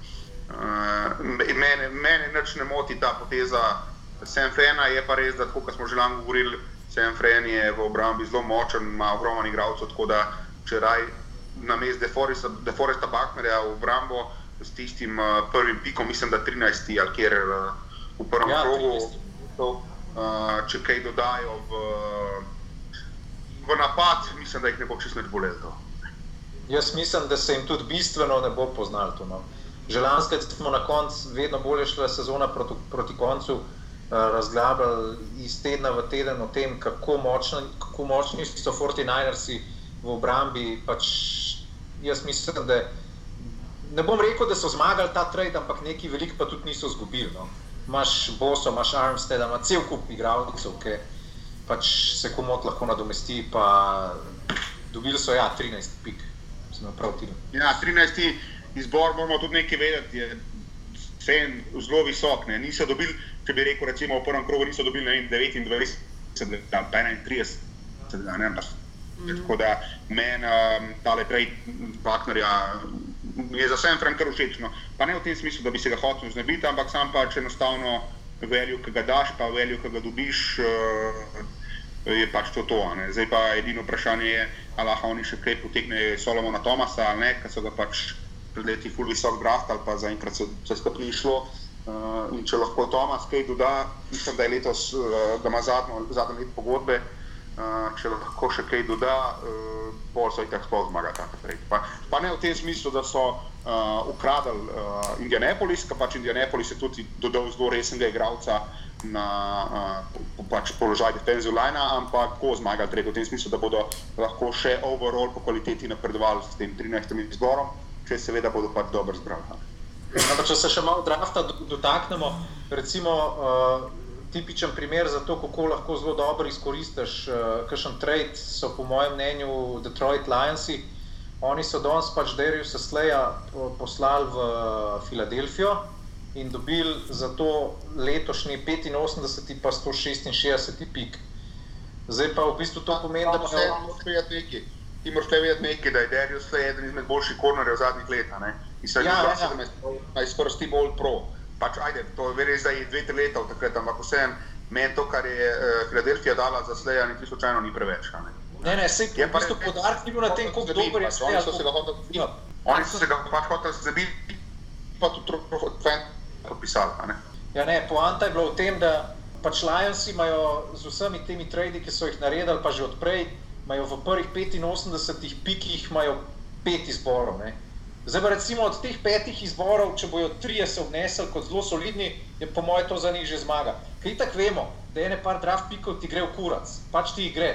uh, mene, mene nič ne moti ta poteza Senfrena, je pa res, da kot smo že lani govorili, Senfren je v obrambi zelo močen, ima ogromno igralcev, tako da če raj na mestu Deforesta Baknerja v obrambo s tistim uh, prvim pikom, mislim, da 13. ali kjer uh, v prvem ja, krogu, uh, če kaj dodajo v, v napad, mislim, da jih ne bo čisto več bolelo. Jaz mislim, da se jim tudi bistveno ne bo poznalo to. No. Že lansko smo na koncu, vedno bolje šla sezona proti, proti koncu, uh, razglabljali iz tedna v teden o tem, kako, močno, kako močni so 49ersi v obrambi. Pač jaz mislim, da ne bom rekel, da so zmagali ta trade, ampak neki veliki pa tudi niso izgubili. No. Imáš Boso, imaš Armstead, imaš cel kup igralcev, ki pač se komot lahko nadomesti. Dobili so ja, 13 pik sem prav ti. Ja, 13. izbor moramo tudi nekaj vedeti, je cen zelo visok. Ne. Niso dobili, če bi rekel, recimo v prvem krogu, niso dobili vem, 29, 31, ne vem. Mm. Tako da meni um, tale trade partnerja je za vse en kar všeč. No. Pa ne v tem smislu, da bi se ga hotel znebiti, ampak sam pač enostavno veljo, ki ga daš, pa veljo, ki ga dobiš. Uh, je pač to. to Zdaj pa edino vprašanje je, ali lahko oni še kaj potegnejo Solomona Tomasa ali ne, ker so ga pač pred leti ful visok draft ali pa zaenkrat se vse skupaj ni šlo. Uh, in če lahko Tomas kaj doda, mislim, da je letos, uh, da ima zadnjo, zadnjo leto pogodbe, uh, če lahko še kaj doda, uh, bo so jih tako sploh zmagati. Pa, pa ne v tem smislu, da so uh, ukradli uh, Indianapolis, ker pač Indianapolis je tudi dodal zelo resnega igralca na uh, pač položaj defensive line, ampak ko zmagali tretjo v tem smislu, da bodo lahko še overall po kvaliteti napredovali s tem 13. izborom, če seveda bodo pač dobro zbrali. No, če se še malo drafta dotaknemo, recimo uh, tipičen primer za to, kako lahko zelo dobro izkoristiš uh, kakšen trade, so po mojem mnenju Detroit Lionsi. Oni so danes pač Dariusa Sleja poslali v Filadelfijo, in dobili za to letošnji 85, pa 166 pik. Zdaj pa v bistvu to pomeni, da se lahko vedeti nekaj. Ti moraš vedeti nekaj, da je Darius Slay eden izmed boljših kornerjev zadnjih let. In se ja, ja, ja. je izkoristil bolj pro. Pač, ajde, to je res, da je dve, tri leta od takrat, ampak vseeno meni to, kar je Filadelfija uh, dala za Slaya, niti slučajno ni preveč. Ne, ne, ne se je pa res podarek ni bil na tem, kako dober je Slay. Oni so se ga pač hoteli zabiti, pa tudi fan podpisali. Ja, ne, poanta je bila v tem, da pač Lions imajo z vsemi temi tradi, ki so jih naredili, pa že odprej, imajo v prvih 85 pikih pet izborov. Ne. Zdaj, recimo od teh petih izborov, če bojo trije se obnesli kot zelo solidni, je po mojem to za njih že zmaga. Kaj tako vemo, da je ene par draft pikov ti gre v kurac, pač ti gre.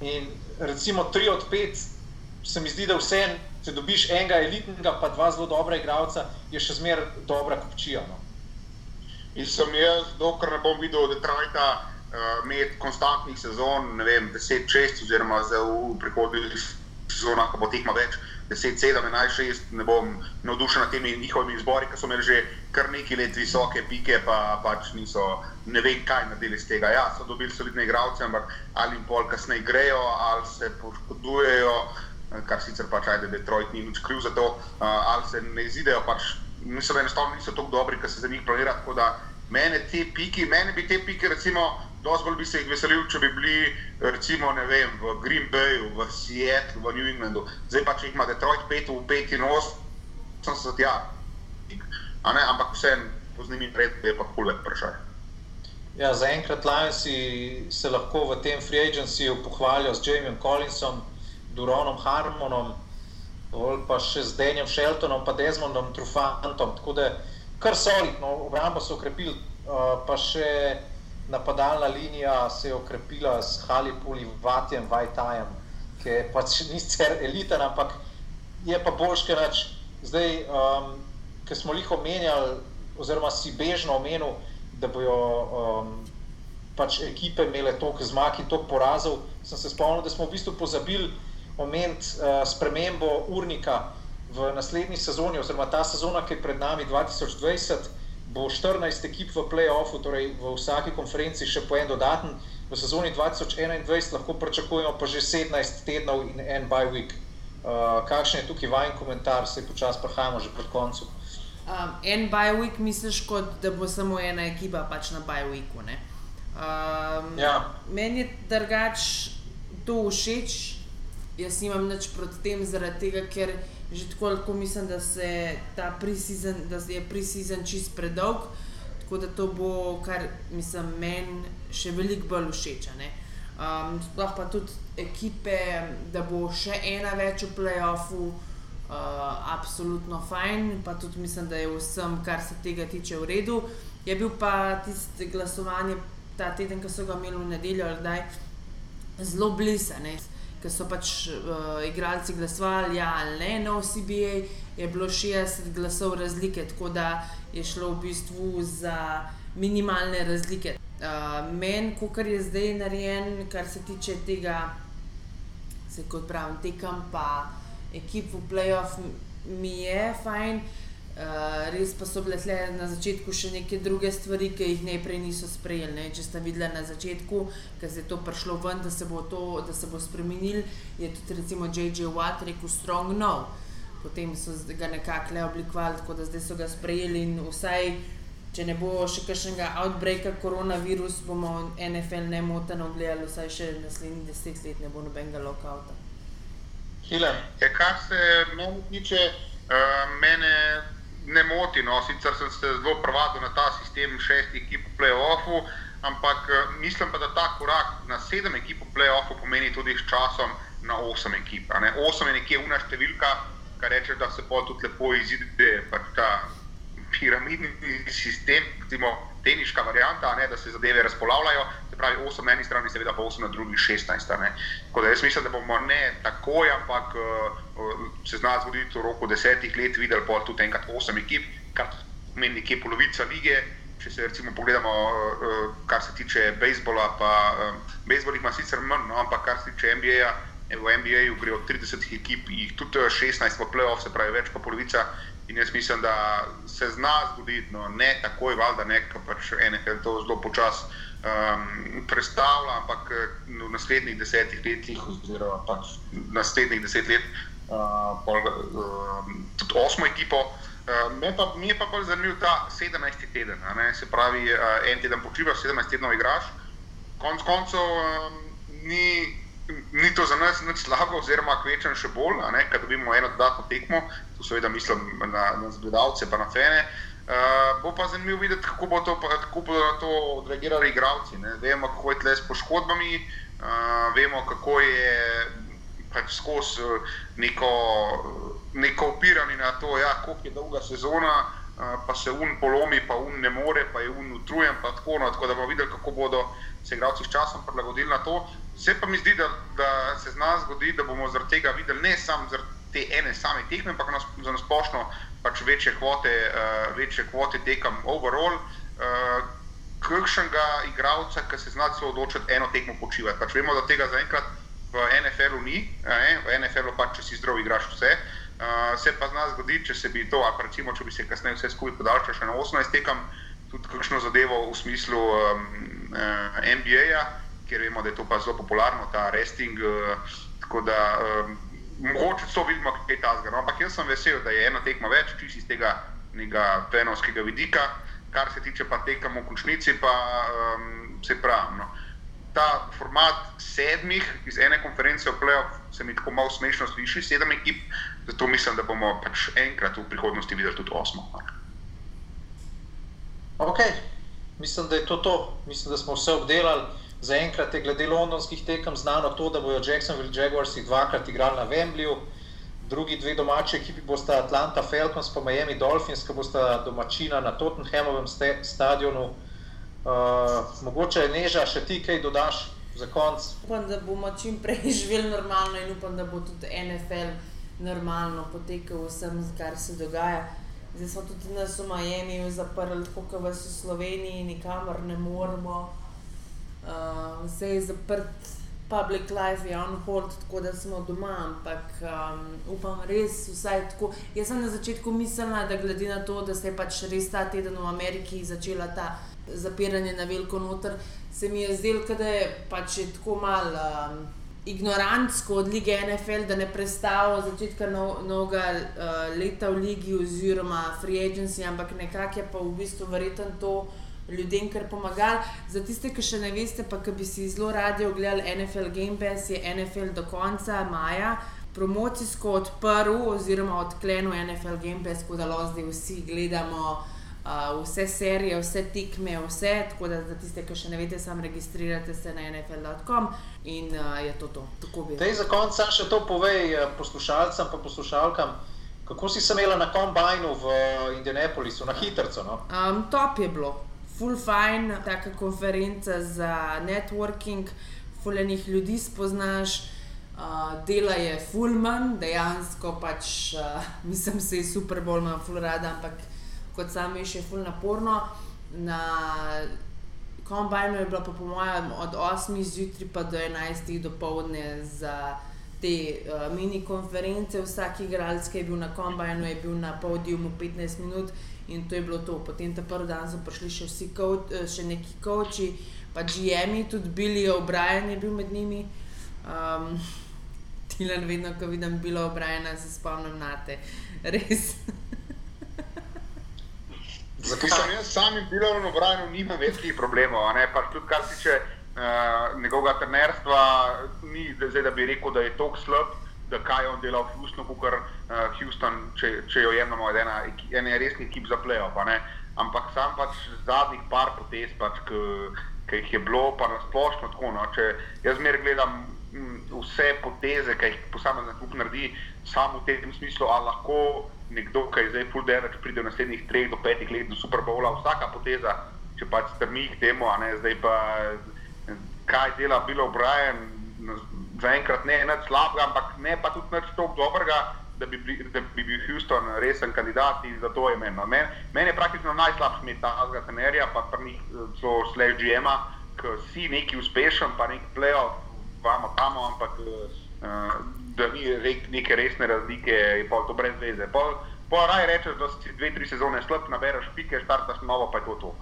In recimo tri od pet, se mi zdi, da vse če dobiš enega elitnega, pa dva zelo dobra igralca, je še zmeraj dobra kupčija. No. In sem jaz, dokler ne bom videl Detroita uh, imeti konstantnih sezon, ne vem, 10-6, oziroma v prihodnjih sezonah, ko bo tekma več. 10, 7, 11, 6, ne bom navdušen nad temi njihovimi izbori, ki so imeli že kar nekaj let visoke pike, pa pač niso, ne vem, kaj naredili iz tega. Ja, so dobili solidne igralce, ampak ali jim pol kasneje grejo, ali se poškodujejo, kar sicer pač ajde, Detroit ni nič kriv za to, uh, ali se ne izidejo, pač mislim, enostavno niso tako dobri, ker se za njih planira. Tako da mene te piki, mene bi te piki, recimo, dosti bolj bi se jih veselil, če bi bili, recimo, ne vem, v Green Bayu, v Seattlu, v New Englandu. Zdaj pa če jih ima Detroit 5 v 5 in 8, sem se tja. Ampak vseeno, po njimi pred, je pa kul več vprašanje. Ja, Zaenkrat Lionsi se lahko v tem free agencyju pohvalijo z Jamiem Collinsom, Duronom Harmonom, pa še z Denjem Sheltonom, pa Desmondom Trufantom. Tako da kar solidno, obrambo so okrepili, pa še napadalna linija se je okrepila s Halipuli, Vatjem, Vajtajem, ki pač ni sicer eliten, ampak je pa boljš, ker reč. Zdaj, um, ki smo jih omenjali, oziroma si bežno omenil, da bojo um, pač ekipe imele toliko zmag in toliko porazov, sem se spomnil, da smo v bistvu pozabili omeniti uh, spremembo urnika v naslednji sezoni, oziroma ta sezona, ki je pred nami 2020, bo 14 ekip v playoffu, torej v vsaki konferenci še po en dodaten. V sezoni 2021 lahko pričakujemo pa že 17 tednov in en bye week. Uh, kakšen je tukaj vajen komentar, se počasi prehajamo že pred koncem. Um, en bye week misliš, kot da bo samo ena ekipa pač na bye weeku. Um, ja. Meni je drugač to všeč, jaz nimam nič proti tem, zaradi tega, ker že tako lahko mislim, da, pre-season, da je pre-season čist predolg. Tako da to bo, kar mislim, meni še veliko bolj všeč. Um, sploh pa tudi ekipe, da bo še ena več v playoffu, uh, absolutno fajn. Pa tudi mislim, da je vsem, kar se tega tiče, v redu. Je bil pa tisti glasovanje ta teden, ki so ga imeli v nedeljo, da je zelo blizu ker so pač uh, igralci glasovali, ja ali ne, na OCBA je bilo 60 glasov razlike, tako da je šlo v bistvu za minimalne razlike. Uh, Meni, kar je zdaj narejen, kar se tiče tega, se kot pravim, tekam pa ekip v playoff, mi je fajn. Res pa so bile na začetku še neke druge stvari, ki jih najprej niso sprejeli. Ne? Če ste videli na začetku, ker se je to prišlo ven, da se bo to bo spremenil, je tudi recimo J.J. Watt rekel strong no. Potem so ga nekako le oblikovali, tako da zdaj so ga sprejeli in vsaj, če ne bo še kakšnega outbreaka koronavirus, bomo NFL ne moteno gledali, vsaj še naslednjih deset let ne bo nobenega lokauta. Ja, kar se meni tiče, uh, mene ne moti. No. Sicer sem se zelo prvadil na ta sistem šestih ekip v playoffu, ampak eh, mislim pa, da ta korak na sedem ekip v playoffu pomeni tudi s časom na osem ekip. Osem je nekje una številka, kar reče, da se pa tudi lepo izide pač ta piramidni sistem, recimo teniška varianta, ne, da se zadeve razpolavljajo. Se pravi, 8 na eni strani, seveda pa 8 na drugi, 16. Tako da jaz mislim, da bomo ne takoj, ampak uh, se zna zgoditi v roku desetih let, videli pa tudi enkrat 8 ekip, kar pomeni nekje polovica lige. Če se recimo pogledamo, uh, kar se tiče bejzbola, pa uh, bejzbol ima sicer manj, no, ampak kar se tiče NBA. V NBA-ju gre od 30 ekip, jih tudi 16 v playoff, se pravi več kot polovica, In jaz mislim, da se zna zgoditi, no, ne takoj, valjda, ne, ker pač NFL to zelo počasi um, predstavlja, ampak eh, v naslednjih desetih letih, oziroma pač naslednjih deset let, uh, pol, uh, tudi osmo ekipo. Uh, pa, mi je pa bolj zanimiv ta 17. teden, se pravi, uh, en teden počivaš, 17 tednov igraš. Konec koncev um, ni ni to za nas nič slabo, oziroma kvečem še bolj, da dobimo eno dodatno tekmo, tu seveda mislim na, na zgledalce, pa na fene. Uh, bo pa zanimivo videti, kako bo to, kako bo to odreagirali igravci. Ne? Vemo, kako je tle s poškodbami, uh, vemo, kako je pač skozi neko, neko upiranje na to, ja, koliko je dolga sezona, pa se un polomi, pa un ne more, pa je un utrujen. Tako, no, tako da bomo videli, kako bodo se igravci s časom prilagodili na to. Se pa mi zdi, da, da se z nas zgodi, da bomo zaradi tega videli ne samo zaradi te ene same tekme, ampak za nasplošno pač večje kvote, uh, večje kvote tekam overall. Uh, Kakšnega igralca, ki se zna celo odločiti eno tekmo počivati. Pač vemo, da tega zaenkrat v NFL-u ni, ne? v NFL-u pač, če si zdrav, igraš vse. Uh, se pa zna zgoditi, če se bi to, ali recimo, če bi se kasneje vse skupaj podaljšalo še na 18 tekam, tudi kakšno zadevo v smislu um, uh, NBA-ja ker vemo, da je to pa zelo popularno, ta resting. Uh, tako da um, mogoče to vidimo, kaj je ta zgor. No? Ampak jaz sem vesel, da je ena tekma več, čisto iz tega penovskega vidika, kar se tiče pa tekam v končnici, pa um, se pravi. No? Ta format sedmih iz ene konference v Plejo se mi tako malo smešno sliši, sedem ekip, zato mislim, da bomo pač enkrat v prihodnosti videli tudi osmo. Ok, mislim, da je to to. Mislim, da smo vse obdelali. Zaenkrat je glede londonskih tekem znano to, da bodo Jacksonville Jaguars dvakrat igrali na Wembleyu, drugi dve domači ekipi bosta Atlanta Falcons in Miami Dolphins, ki bosta domačina na Tottenhamovem stadionu. Uh, mogoče je neža, še ti kaj dodaš za konc. Upam, da bomo čim prej živeli normalno in upam, da bo tudi NFL normalno potekal vsem, kar se dogaja. Zdaj smo tudi nas v Miami zaprli, tako kot v Sloveniji, nikamor ne moremo. Uh, vse je zaprt, public life je on hold, tako da smo doma, ampak um, upam res vsaj tako. Jaz sem na začetku mislila, da glede na to, da se je pač res ta teden v Ameriki začela ta zapiranje na veliko noter, se mi je zdelo, da je pač je tako malo. Um, ignorantsko od lige NFL, da ne predstavlja začetka no, novega uh, leta v ligi oziroma free agency, ampak nekako je pa v bistvu verjetno to ljudem, kar pomaga. Za tiste, ki še ne veste, pa ki bi si zelo radi ogledali NFL Game Pass, je NFL do konca maja. Promocijsko odprl, oziroma odklenil NFL Game Pass, tako da lahko zdaj vsi gledamo uh, vse serije, vse tekme, vse. Tako da za tiste, ki še ne veste, sam registrirate se na NFL.com in uh, je to to. Tej za konec še to povej poslušalcem in poslušalkam. Kako si se imela na kombajnu v Indianapolisu, na hitro? No? Um, top je bilo, full fine, taka konferenca za networking, fulejnih ljudi spoznaš. Uh, dela je fullman, dejansko pač, uh, mislim, se je super, bolj imam full rada, ampak kot sam je še ful naporno. Na kombajnu je bilo pa po mojem od 8 zjutraj pa do 11 do povdne za te uh, mini konference. Vsak igralec, ki je bil na kombajnu, je bil na podiumu 15 minut in to je bilo to. Potem ta prvi dan so prišli še vsi, coach, eh, še neki koči, pa GM-ji, tudi Billy O'Brien je bil med njimi. Um, Tilan, vedno, ko vidim Billy O'Briena, se spomnim na te. Res. Sem jaz samim Bilom O'Brienom, nimam velikih problemov. Pač tudi kar se tiče uh, njegovega trenerstva, ni zdaj, da bi rekel, da je to slab, da kaj on dela v Houstonu, kot uh, Houston, če, če jo jemljemo od ena, ene resne ekipe za plejo. Ampak sam pač zadnjih par potez, pač, ki jih je bilo, pa na splošno tako. No, če jaz zmeraj gledam m, vse poteze, ki jih posameznik klub naredi, samo v tem smislu, ali lahko nekdo, ki je zdaj full damage, pride v naslednjih treh do petih let do Super Bowla, vsaka poteza, če pač strmi k temu, a ne zdaj pa kaj dela Bilo Brian, zaenkrat ne nič slabega, ampak ne pa tudi nič tako dobrega. Da bi, da bi bil Houston resen kandidat in za to je meni. Meni men je praktično najslabši med tega trenerja, pa tudi slash GM-a, ki si neki uspešen, pa neki playoff, vamo tam, ampak uh, da ni rek, neke resne razlike, je pa to brez veze. Pa raj rečeš, da si dve, tri sezone slab, nabereš pike, štartaš novo, pa je to to.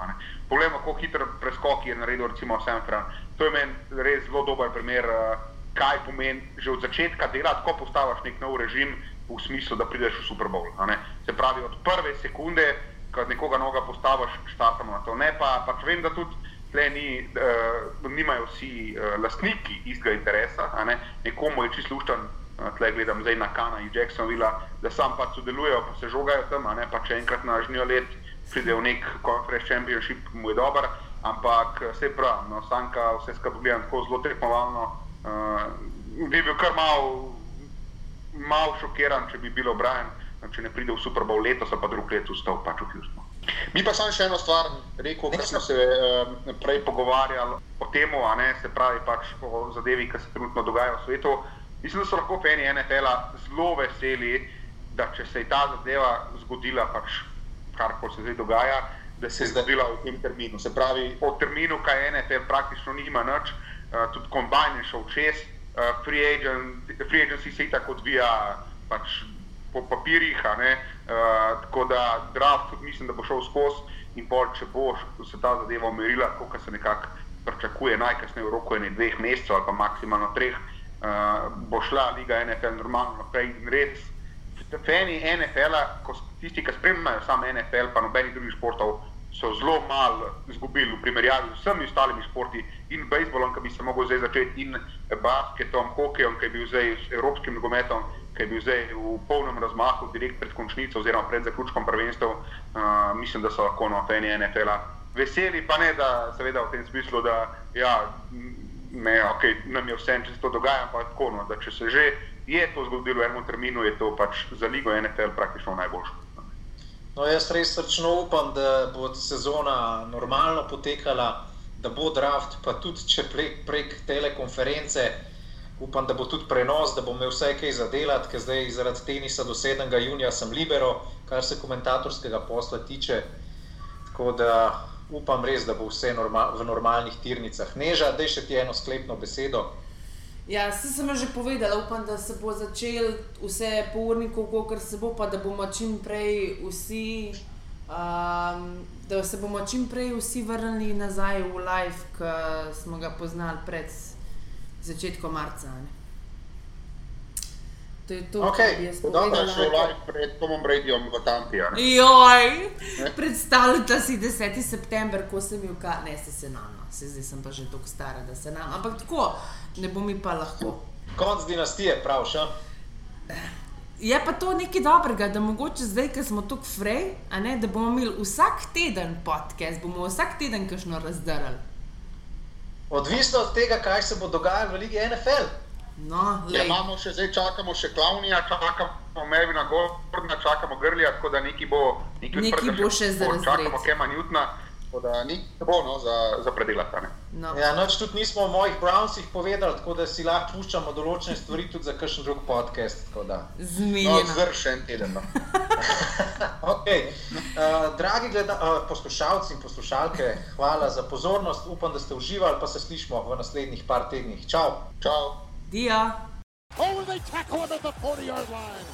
Poglejmo, kako hiter preskok je naredil recimo Sam Fran. To je meni res zelo dober primer, kaj pomeni že od začetka dela, ko postaviš nek nov režim v smislu, da prideš v Super Bowl. Se pravi, od prve sekunde, ko nekoga noga postaviš, štartamo na to. Ne pa, pač vem, da tudi tle ni, uh, nimajo vsi uh, lastniki istega interesa, nekomu je čisto luštan tle gledam zdaj na Kana in Jacksonville, da sam pa sodelujejo, pa se žogajo tam, ne pa če enkrat na žnijo let pride v nek conference championship, mu je dober, ampak vse prav, no, Sanka vse skupaj gledam tako zelo tekmovalno, uh, bi bil kar mal, mal šokiran, če bi bilo Brian, če ne pride v Super Bowl letos, pa drug let vstal pač v Houstonu. Mi pa sem še eno stvar rekel, ker smo se uh, prej pogovarjali o tem, se pravi pač o zadevi, ki se trenutno dogaja v svetu. Mislim, da so lahko fani NFL-a zelo veseli, da če se je ta zadeva zgodila, pač kar se zdaj dogaja, da se je zgodila v tem terminu. Se pravi, o terminu, kaj NFL, praktično nima nič, uh, tudi kombajn je šel čez, uh, free, agent, free agency se tako odvija pač po papirjih, uh, tako da draft tudi mislim, da bo šel skozi in pol, če bo se ta zadeva umirila, kot se nekako pričakuje, najkasneje v roku ene dveh mesecev ali pa maksimalno treh uh, bo šla liga NFL normalno naprej. In res, fani NFL-a, tisti, ki spremljajo samo NFL, pa nobenih drugih športov, so zelo malo izgubili v primerjavi z vsemi ostalimi športi in bejzbolom, ki bi se lahko zdaj začel, in basketom, hokejem, ki je bil zdaj s evropskim nogometom. Ki je bil zdaj v polnem razmahu, direkt pred končnico, oziroma pred zaključkom prvenstva, uh, mislim, da so lahko na FNN, NFL-a veseli, pa ne da, seveda, v tem smislu, da ja, ne, okay, nam je vse, če se to dogaja, ampak tako, no, da če se že je to zgodilo v enem terminu, je to pač za ligo NFL praktično najboljše. No, jaz res srčno upam, da bo sezona normalno potekala, da bo draft, pa tudi če prek, prek telekonference. Upam, da bo tudi prenos, da bom imel vse kaj za delati, ker zdaj zaradi tenisa do 7. junija sem libero, kar se komentatorskega posla tiče. Tako da upam res, da bo vse norma v normalnih tirnicah. Neža, da še ti eno sklepno besedo. Ja, se sem že povedala, upam, da se bo začel vse po urniku, kot se bo, pa da bomo čim prej vsi, um, da se bomo čim prej vsi vrnili nazaj v live, ki smo ga poznali pred začetkom marca. Ne? To je to, okay. kar jaz Dobro, povedala. šel live pred Tomom Bradyjem v Tampija. Joj, predstavljate si 10. september, ko sem bil, ka... ne se se nam, no. se zdaj sem pa že tako stara, da se nam, ampak tako, ne bo mi pa lahko. Konc dinastije, pravš. a? Je pa to nekaj dobrega, da mogoče zdaj, ko smo tako frej, ne, da bomo imeli vsak teden podcast, bomo vsak teden kakšno razdarali. Odvisno od tega, kaj se bo dogajalo v Ligi NFL. No, Ja, imamo še zdaj, čakamo še Klavnija, čakamo Mevina Gordona, čakamo Grlija, tako da neki bo, neki Nekaj odprtega bo še za bo, Čakamo razred. Kema Newtona, tako da ni bo no, za, za predelati. a ne. no. Ja, noč tudi nismo o mojih Brownsih povedali, tako da si lahko puščamo določene stvari tudi za kakšen drug podcast. tako da. No, zdrž še en teden. No. Okay. Uh, dragi gleda, uh, poslušalci in poslušalke, hvala za pozornost. Upam, da ste uživali, pa se slišmo v naslednjih par tednih. Čau! Čau! Oh, they tackle him at the 40 yard line.